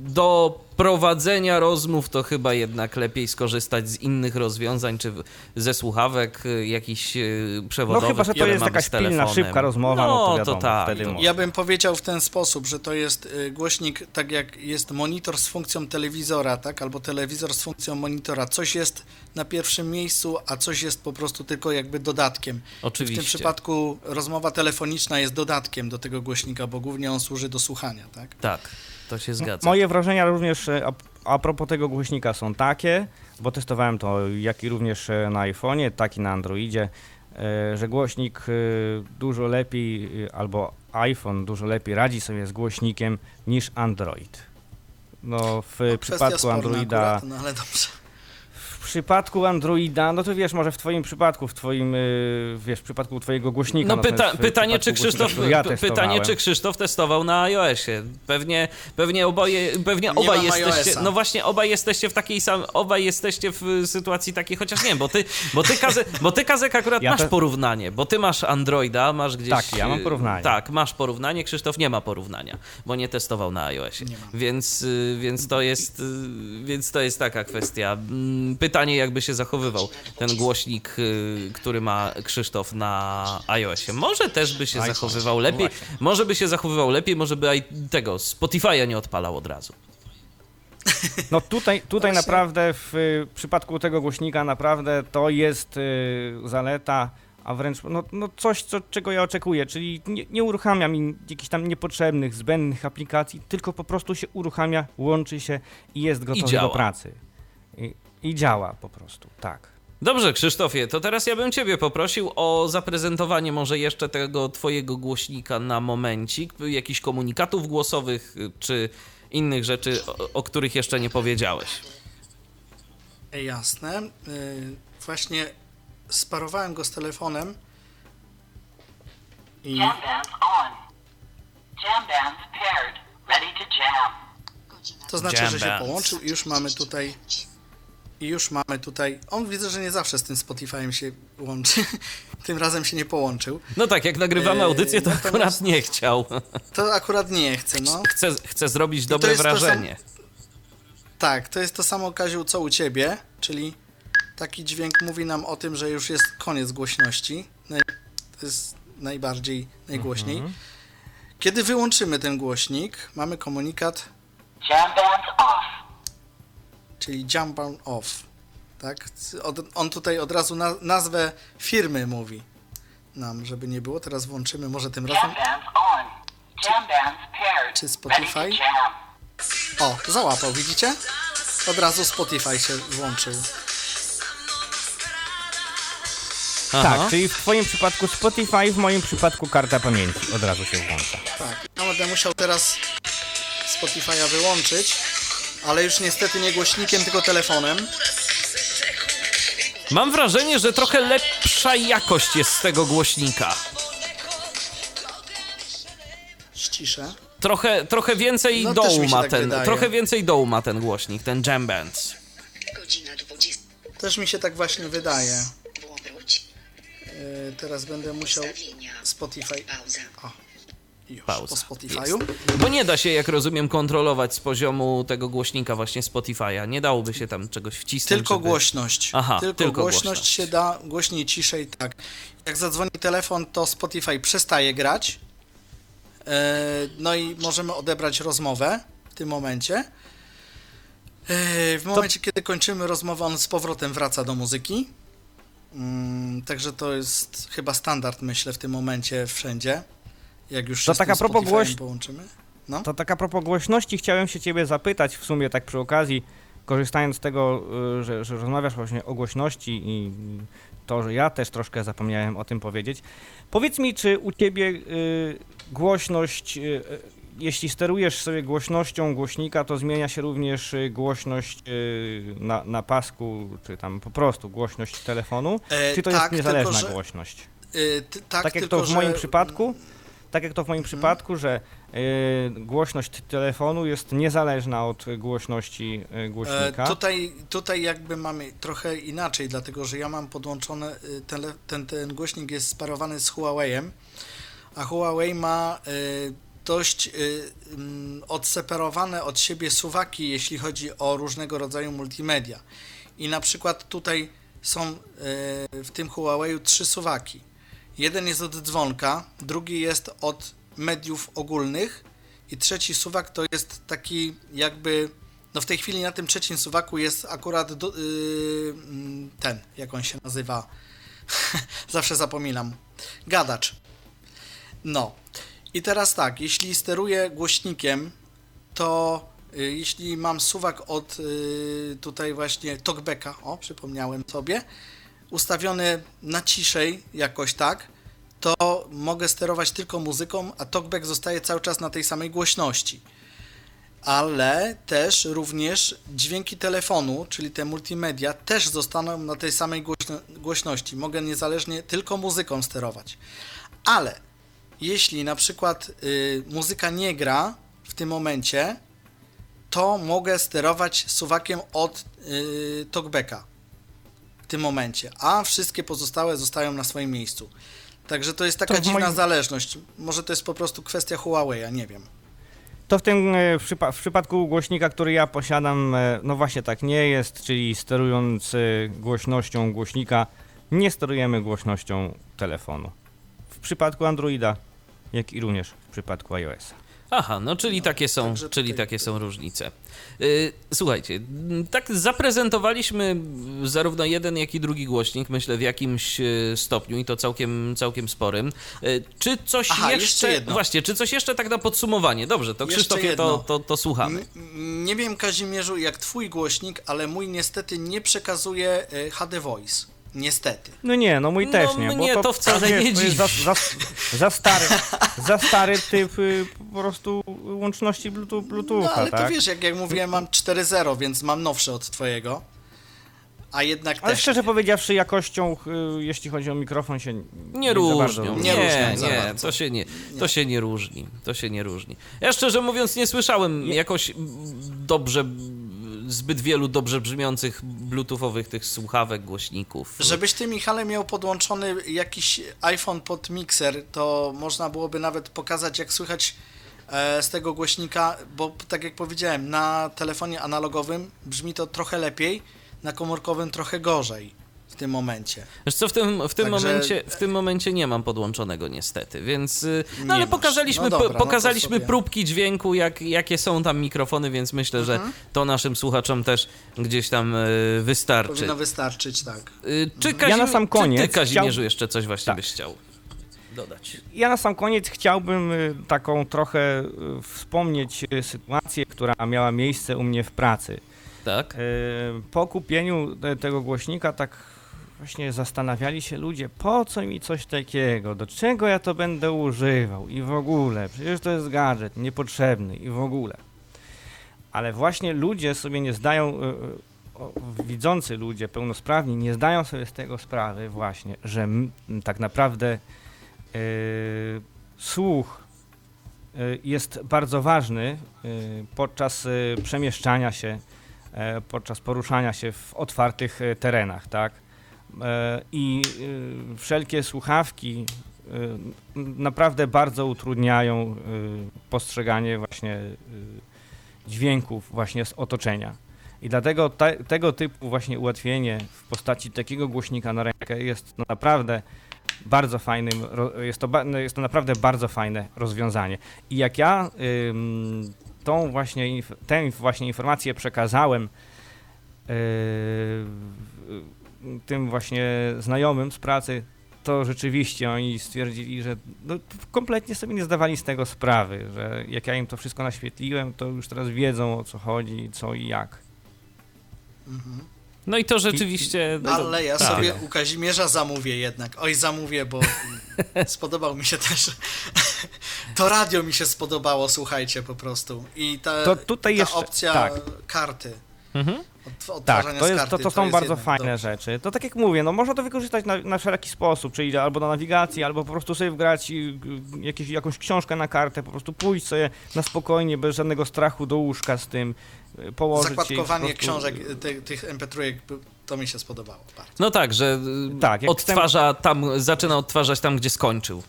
do prowadzenia rozmów to chyba jednak lepiej skorzystać z innych rozwiązań, czy ze słuchawek e, jakichś No przewodowych, chyba, że to jest jakaś pilna, szybka rozmowa, no, to wiadomo, tak. wtedy to- może. Ja bym powiedział w ten sposób, że to jest y, głośnik, tak jak jest monitor z funkcją telewizora, tak, albo telewizor z funkcją monitora. Coś jest na pierwszym miejscu, a coś jest po prostu tylko jakby dodatkiem. W Oczywiście. tym przypadku rozmowa telefoniczna jest dodatkiem do tego głośnika, bo głównie on służy do słuchania, tak? Tak, to się zgadza. Moje wrażenia również e, a, a propos tego głośnika są takie, bo testowałem to jak i również e, na iPhone'ie, tak i na Androidzie, e, że głośnik dużo lepiej, albo iPhone dużo lepiej radzi sobie z głośnikiem niż Android. No w Kwestia przypadku Androida, Akurat, no ale dobrze. W przypadku Androida, no to wiesz, może w twoim przypadku, w twoim, e, wiesz, w przypadku twojego głośnika. No pyta, pytanie, czy Krzysztof, ja py- pytanie, czy Krzysztof testował na iOSie. Pewnie, pewnie oboje, pewnie Nie obaj jesteście, no właśnie, obaj jesteście w takiej sam, obaj jesteście w y, sytuacji takiej, chociaż nie wiem, bo ty, bo ty, Kaze, bo ty Kazek akurat Ja masz te- porównanie, bo ty masz Androida, masz gdzieś... Tak, ja mam y, porównanie. Tak, masz porównanie, Krzysztof nie ma porównania, bo nie testował na iOSie. Więc, y, więc to jest, y, więc to jest taka kwestia. Mm, Pytanie, jakby się zachowywał ten głośnik, y, który ma Krzysztof na iOSie. Może też by się zachowywał lepiej, No może by się zachowywał lepiej, może by i tego Spotify'a nie odpalał od razu. No tutaj, tutaj Właśnie. naprawdę w y, przypadku tego głośnika naprawdę to jest y, zaleta, a wręcz no, no coś, co, czego ja oczekuję, czyli nie, nie uruchamia mi jakichś tam niepotrzebnych, zbędnych aplikacji, tylko po prostu się uruchamia, łączy się i jest gotowy działa. do pracy. I, działa po prostu, tak. Dobrze, Krzysztofie, to teraz ja bym Ciebie poprosił o zaprezentowanie może jeszcze tego Twojego głośnika na momencik, jakichś komunikatów głosowych, y, czy innych rzeczy, o, o których jeszcze nie powiedziałeś. E, Jasne. Y, Właśnie sparowałem go z telefonem i Jam bands on. Jam bands paired. Ready to jam. to znaczy, Jam że się połączył i już mamy tutaj i już mamy tutaj, on widzę, że nie zawsze z tym Spotify'em się łączy, tym razem się nie połączył. No tak, jak nagrywamy Eee, audycję, to natomiast- akurat nie chciał. To akurat nie chcę, no. Chce, chce zrobić dobre wrażenie. Tak, to jest to samo, Kaziu, co u ciebie, czyli Taki dźwięk mówi nam o tym, że już jest koniec głośności. To jest najbardziej, najgłośniej. Mhm. Kiedy wyłączymy ten głośnik, mamy komunikat, Jam bands off. Czyli jump on off. Tak? Od, on tutaj od razu na, nazwę firmy mówi nam, żeby nie było. Teraz włączymy może tym razem. Czy Ready Spotify? O, załapał, widzicie? Od razu Spotify się włączył. Aha. Tak, czyli w twoim przypadku Spotify, w moim przypadku karta pamięci od razu się włącza. Tak, ja będę musiał teraz Spotify'a wyłączyć, ale już niestety nie głośnikiem, tylko telefonem. Mam wrażenie, że trochę lepsza jakość jest z tego głośnika. Ściszę. Trochę, trochę więcej No, dołu ma tak ten. wydaje. Trochę więcej dołu ma ten głośnik, ten Jam 20. Też mi się tak właśnie wydaje. Yy, teraz będę musiał. Spotify. Pauza. O, już Pauza. po Spotify'u. Bo nie da się, jak rozumiem, kontrolować z poziomu tego głośnika właśnie Spotify'a. Nie dałoby się tam czegoś wcisnąć. Tylko żeby... głośność. Aha, tylko, tylko głośność, głośność. się da, głośniej, ciszej, tak. Jak zadzwoni telefon, to Spotify przestaje grać. Yy, no i możemy odebrać rozmowę w tym momencie. Yy, w momencie, kiedy kończymy rozmowę, on z powrotem wraca do muzyki. Mm, także to jest chyba standard, myślę, w tym momencie wszędzie. Jak już To się z tak tym a propos głoś- połączymy. No. To tak a propos głośności, chciałem się ciebie zapytać w sumie tak przy okazji, korzystając z tego, y, że, że rozmawiasz właśnie o głośności i to, że ja też troszkę zapomniałem o tym powiedzieć. Powiedz mi, czy u ciebie y, głośność, y, y, jeśli sterujesz sobie głośnością głośnika, to zmienia się również y, głośność y, na, na pasku, czy tam po prostu głośność telefonu? E, Czy to tak, jest niezależna tylko, że- głośność? Yy, ty, tak, tak jak tylko, to w że... moim przypadku, tak jak to w moim przypadku, że y, głośność telefonu jest niezależna od głośności E, głośnika. tutaj, tutaj jakby mamy trochę inaczej, dlatego że ja mam podłączone, tele, ten, ten głośnik jest sparowany z Huawei'em, a Huawei ma dość mm, odseparowane od siebie suwaki, jeśli chodzi o różnego rodzaju multimedia. I na przykład tutaj są w tym Huawei'u trzy suwaki. Jeden jest od dzwonka, drugi jest od mediów ogólnych i trzeci suwak to jest taki jakby no w tej chwili na tym trzecim suwaku jest akurat do, yy, ten, jak on się nazywa. Zawsze zapominam. Gadacz. No. I teraz tak, jeśli steruję głośnikiem, to y, jeśli mam suwak od y, tutaj właśnie talkbacka, o, przypomniałem sobie, ustawiony na ciszej jakoś tak, to mogę sterować tylko muzyką, a talkback zostaje cały czas na tej samej głośności ale też również dźwięki telefonu, czyli te multimedia, też zostaną na tej samej głośno głośności. Mogę niezależnie tylko muzyką sterować. Ale jeśli na przykład y, muzyka nie gra w tym momencie, to mogę sterować suwakiem od y, talkbacka w tym momencie, a wszystkie pozostałe zostają na swoim miejscu. Także to jest taka To dziwna moim- zależność. Może to jest po prostu kwestia Huawei'a, nie wiem. To w tym e, w, przypa- w przypadku głośnika, który ja posiadam, e, no właśnie tak nie jest, czyli sterując e, głośnością głośnika, nie sterujemy głośnością telefonu. W przypadku Androida, jak i również w przypadku iOS. Aha, no czyli takie są, czyli takie są różnice. Y, Słuchajcie, m, tak zaprezentowaliśmy zarówno jeden, jak i drugi głośnik, myślę w jakimś y, stopniu i to całkiem, całkiem sporym. Y, Czy coś Aha, jeszcze, jeszcze właśnie, czy coś jeszcze tak na podsumowanie? Dobrze, to Krzysztofie, to, to, to słuchamy. Nie wiem, Kazimierzu, jak twój głośnik, ale mój niestety nie przekazuje HD Voice. Niestety. No nie, no mój No też nie. mnie to wcale nie jest za, dziwi. za, za, stary, za stary typ y, po prostu łączności Bluetooth, No Bluetootha, ale tak? to wiesz, jak, jak mówiłem, mam 4.0, więc mam nowsze od twojego. A jednak Ale też. szczerze powiedziawszy, jakością, y, jeśli chodzi o mikrofon, się nie, Nie za różnią. Nie, Nie nie, za to się nie, to się nie różni. To się nie różni. Ja szczerze mówiąc nie słyszałem jakoś dobrze, zbyt wielu dobrze brzmiących bluetoothowych tych słuchawek, głośników. Żebyś ty, Michale, miał podłączony jakiś iPhone pod mikser, to można byłoby nawet pokazać, jak słychać e, z tego głośnika, bo tak jak powiedziałem, na telefonie analogowym brzmi to trochę lepiej, na komórkowym trochę gorzej w tym momencie. Wiesz co, w tym, w tym, Także- momencie, w tym momencie nie mam podłączonego niestety, więc... y, Nie No ale masz. pokazaliśmy, No dobra, no pokazaliśmy sobie- próbki dźwięku, jak, jakie są tam mikrofony, więc myślę, Mhm. że to naszym słuchaczom też gdzieś tam y, wystarczy. Powinno wystarczyć, tak. Y, Czy, Ja na Kazim... sam koniec czy ty, Kazimierzu, chciał- jeszcze coś właśnie Tak. byś chciał dodać? Ja na sam koniec chciałbym taką trochę wspomnieć sytuację, która miała miejsce u mnie w pracy. Tak? Po kupieniu te- tego głośnika tak właśnie zastanawiali się ludzie, po co mi coś takiego, do czego ja to będę używał i w ogóle, przecież to jest gadżet niepotrzebny i w ogóle. Ale właśnie ludzie sobie nie zdają, y, o, widzący ludzie, pełnosprawni, nie zdają sobie z tego sprawy właśnie, że tak naprawdę y, słuch jest bardzo ważny podczas przemieszczania się e, podczas poruszania się w otwartych e, terenach, tak? E, I y, wszelkie słuchawki y, naprawdę bardzo utrudniają y, postrzeganie właśnie dźwięków właśnie z otoczenia. I dlatego te, tego typu właśnie ułatwienie w postaci takiego głośnika na rękę jest naprawdę bardzo fajnym, jest to, no jest to naprawdę bardzo fajne rozwiązanie. I jak ja tą właśnie, tę właśnie informację przekazałem tym właśnie znajomym z pracy, to rzeczywiście oni stwierdzili, że no, kompletnie sobie nie zdawali z tego sprawy, że jak ja im to wszystko naświetliłem, to już teraz wiedzą o co chodzi, co i jak. Mhm. No i to rzeczywiście... no, Ale ja tak. sobie u Kazimierza zamówię jednak. Oj, zamówię, bo spodobał mi się też. To radio mi się spodobało, słuchajcie, po prostu. I ta, To tutaj ta jeszcze- opcja tak. karty. Mhm. Od, Tak, to, jest, karty, to, to są jest bardzo jednak fajne dobrze. rzeczy. To tak jak mówię, no można to wykorzystać na, na wszelaki sposób, czyli albo do nawigacji, albo po prostu sobie wgrać y, jakieś, jakąś książkę na kartę, po prostu pójść sobie na spokojnie, bez żadnego strachu do łóżka z tym, y, położyć Zakładkowanie prostu- książek, y, ty, tych MP3, to mi się spodobało bardzo. No tak, że Tak, jak odtwarza tam, zaczyna odtwarzać tam, gdzie skończył.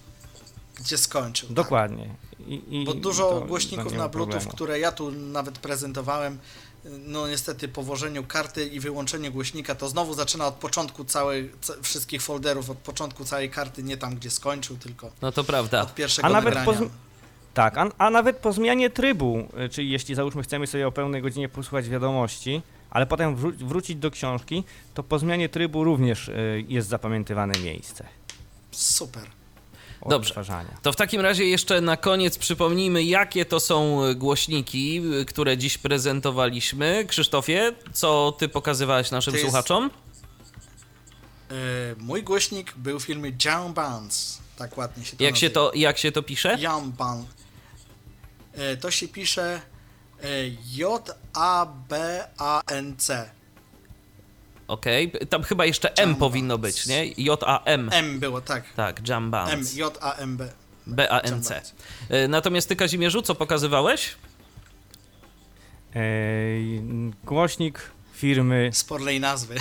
Gdzie skończył. tak. Dokładnie. I, i, Bo dużo to głośników na Bluetooth, problemu. które ja tu nawet prezentowałem, no niestety po włożeniu karty i wyłączeniu głośnika, to znowu zaczyna od początku całej, ca- wszystkich folderów, od początku całej karty, nie tam gdzie skończył, tylko No to prawda. od pierwszego A nawet nagrania. po, tak, a, a nawet po zmianie trybu, y, czyli jeśli załóżmy chcemy sobie o pełnej godzinie posłuchać wiadomości, ale potem wró- wrócić do książki, to po zmianie trybu również y, jest zapamiętywane miejsce Super. Dobrze. odtwarzania. To w takim razie jeszcze na koniec przypomnijmy, jakie to są y, głośniki, y, które dziś prezentowaliśmy. Krzysztofie, co ty pokazywałeś naszym jest- słuchaczom? E, mój głośnik był w filmie Young Bands, tak ładnie się to Jak się to, jak się to pisze? Young Band. E, to się pisze e, J-A-B-A-N-C. Okej, tam chyba jeszcze M Jam powinno być, nie? J-A-M. M było, tak. Tak, Jam M, Bands. J-A-M-B. B-A-N-C. Y, Natomiast ty, Kazimierzu, co pokazywałeś? Ej, głośnik firmy, Sporlej nazwy.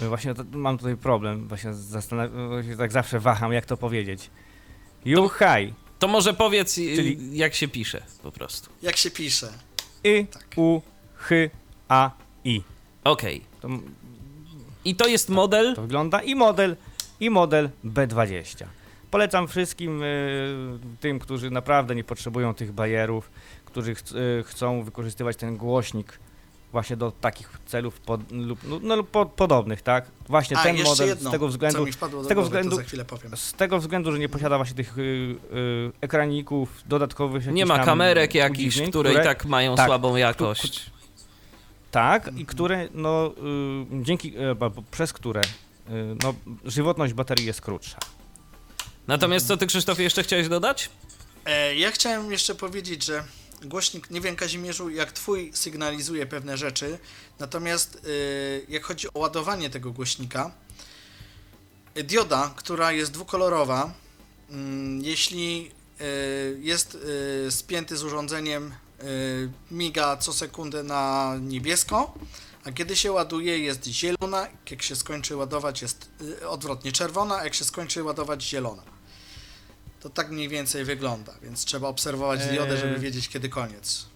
właśnie to, mam tutaj problem, właśnie zastanawiam, właśnie tak zawsze waham, jak to powiedzieć. Juhaj, To może powiedz, y, Czyli- jak się pisze po prostu. Jak się pisze? y, Tak. u, ch, a, i. Okej. To, I to jest model? to wygląda i model, i model B20. Polecam wszystkim y, tym, którzy naprawdę nie potrzebują tych bajerów, którzy ch y, chcą wykorzystywać ten głośnik właśnie do takich celów pod, lub, no, no, lub po, podobnych, tak? Właśnie A, ten model jedno, z tego względu, z tego głowy, względu- z tego względu, że nie posiada właśnie tych y, y, ekraników dodatkowych. Nie ma kamerek jakichś, udziwnień, które i tak mają tak, słabą jakość. Tak, Mhm. i które, no, y, dzięki, y, bo- bo przez które, y, no, żywotność baterii jest krótsza. Natomiast co ty, Krzysztofie, jeszcze chciałeś dodać? E, ja chciałem jeszcze powiedzieć, że głośnik, nie wiem Kazimierzu, jak twój sygnalizuje pewne rzeczy, natomiast e, jak chodzi o ładowanie tego głośnika, e, dioda, która jest dwukolorowa, mm, jeśli e, jest e, spięty z urządzeniem, e, miga co sekundę na niebiesko, a kiedy się ładuje jest zielona, jak się skończy ładować jest e, odwrotnie czerwona, a jak się skończy ładować zielona. To tak mniej więcej wygląda, więc trzeba obserwować diodę, żeby wiedzieć kiedy koniec.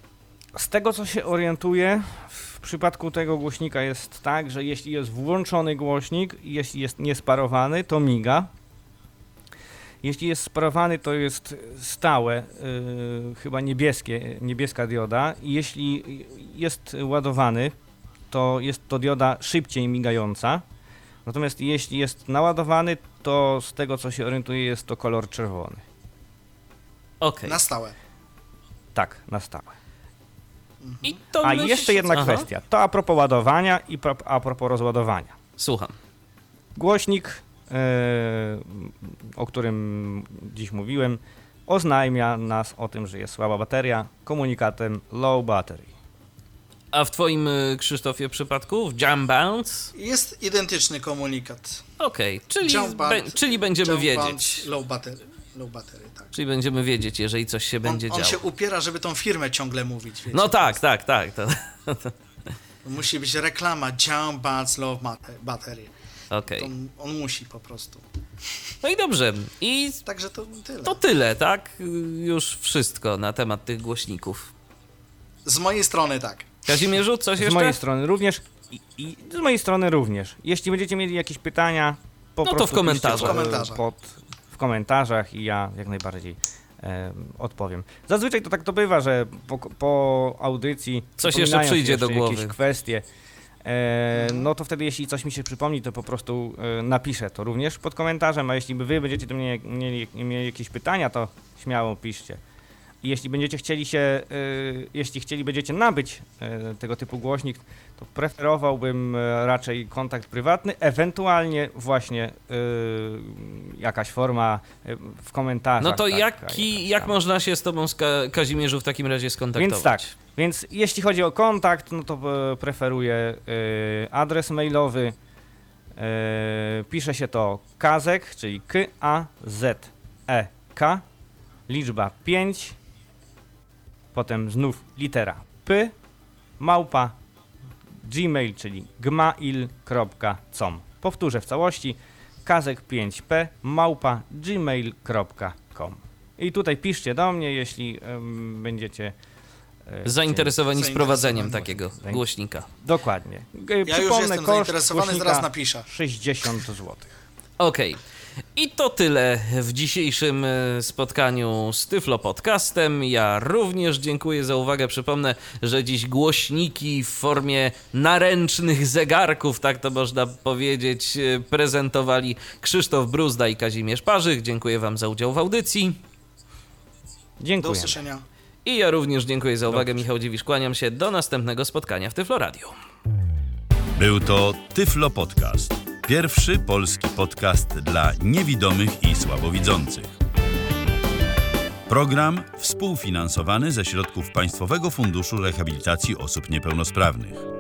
Z tego co się orientuję, w przypadku tego głośnika jest tak, że jeśli jest włączony głośnik, jeśli jest niesparowany, to miga. Jeśli jest sparowany, to jest stałe, yy, chyba niebieskie, niebieska dioda. I jeśli jest ładowany, to jest to dioda szybciej migająca. Natomiast jeśli jest naładowany, to z tego co się orientuję, jest to kolor czerwony. Okej. Na stałe. Tak, na stałe. I to A jeszcze jedna Aha. kwestia. To a propos ładowania i pro, a propos rozładowania. Słucham. Głośnik, o którym dziś mówiłem, oznajmia nas o tym, że jest słaba bateria komunikatem low battery. A w twoim, y, Krzysztofie, przypadku? W Jam Bounce? Jest identyczny komunikat. Okej, czyli, Jump be, band, czyli będziemy jump wiedzieć. band, Low battery, low battery, tak. Czyli będziemy wiedzieć, jeżeli coś się będzie on, on działo. się upiera, żeby tą firmę ciągle mówić, wiecie. No tak, tak, tak. To... Musi być reklama Jump Bands Low Battery. To on, on musi po prostu. No i dobrze. I Także to tyle. to tyle, tak? Już wszystko na temat tych głośników. Z mojej strony tak. Kazimierzu, coś Z jeszcze? mojej strony również i, i z mojej strony również. Jeśli będziecie mieli jakieś pytania, po No to prostu w komentarzach. W komentarzach. Pod, w komentarzach i ja jak najbardziej em, odpowiem. Zazwyczaj to tak to bywa, że po, po audycji Coś jeszcze przyjdzie jeszcze do głowy. jakieś kwestie. E, no to wtedy, jeśli coś mi się przypomni, to po prostu e, napiszę to również pod komentarzem, a jeśli wy będziecie do mnie mieli, mieli jakieś pytania, to śmiało piszcie. I jeśli będziecie chcieli się, e, jeśli chcieli będziecie nabyć tego typu głośnik, to preferowałbym raczej kontakt prywatny, ewentualnie właśnie jakaś forma w komentarzach. No to taka, jaki, jak można się z tobą, Kazimierzu, w takim razie skontaktować? Więc tak, więc jeśli chodzi o kontakt, no to e, preferuję e, adres mailowy. E, pisze się to kazek, czyli K-A-Z-E-K, liczba 5, potem znów litera P, małpa gmail, czyli gmail.com. Powtórzę w całości, kazek5p, małpa gmail.com. I tutaj piszcie do mnie, jeśli będziecie Zainteresowani sprowadzeniem takiego głośnika. Dokładnie. E, Ja już Przypomnę, jestem koszt zainteresowany, zaraz napiszę. 60 zł. Okej. I to tyle w dzisiejszym e, spotkaniu z Tyflo Podcastem. Ja również dziękuję za uwagę. Przypomnę, że dziś głośniki w formie naręcznych zegarków, tak to można powiedzieć, e, prezentowali Krzysztof Bruzda i Kazimierz Parzyk. Dziękuję Wam za udział w audycji. Do Dziękuję. usłyszenia. I ja również dziękuję za uwagę. Michał Dziwisz, kłaniam się. Do następnego spotkania w Tyflo Radio. Był to Tyflo Podcast. Pierwszy polski podcast dla niewidomych i słabowidzących. Program współfinansowany ze środków Państwowego Funduszu Rehabilitacji Osób Niepełnosprawnych.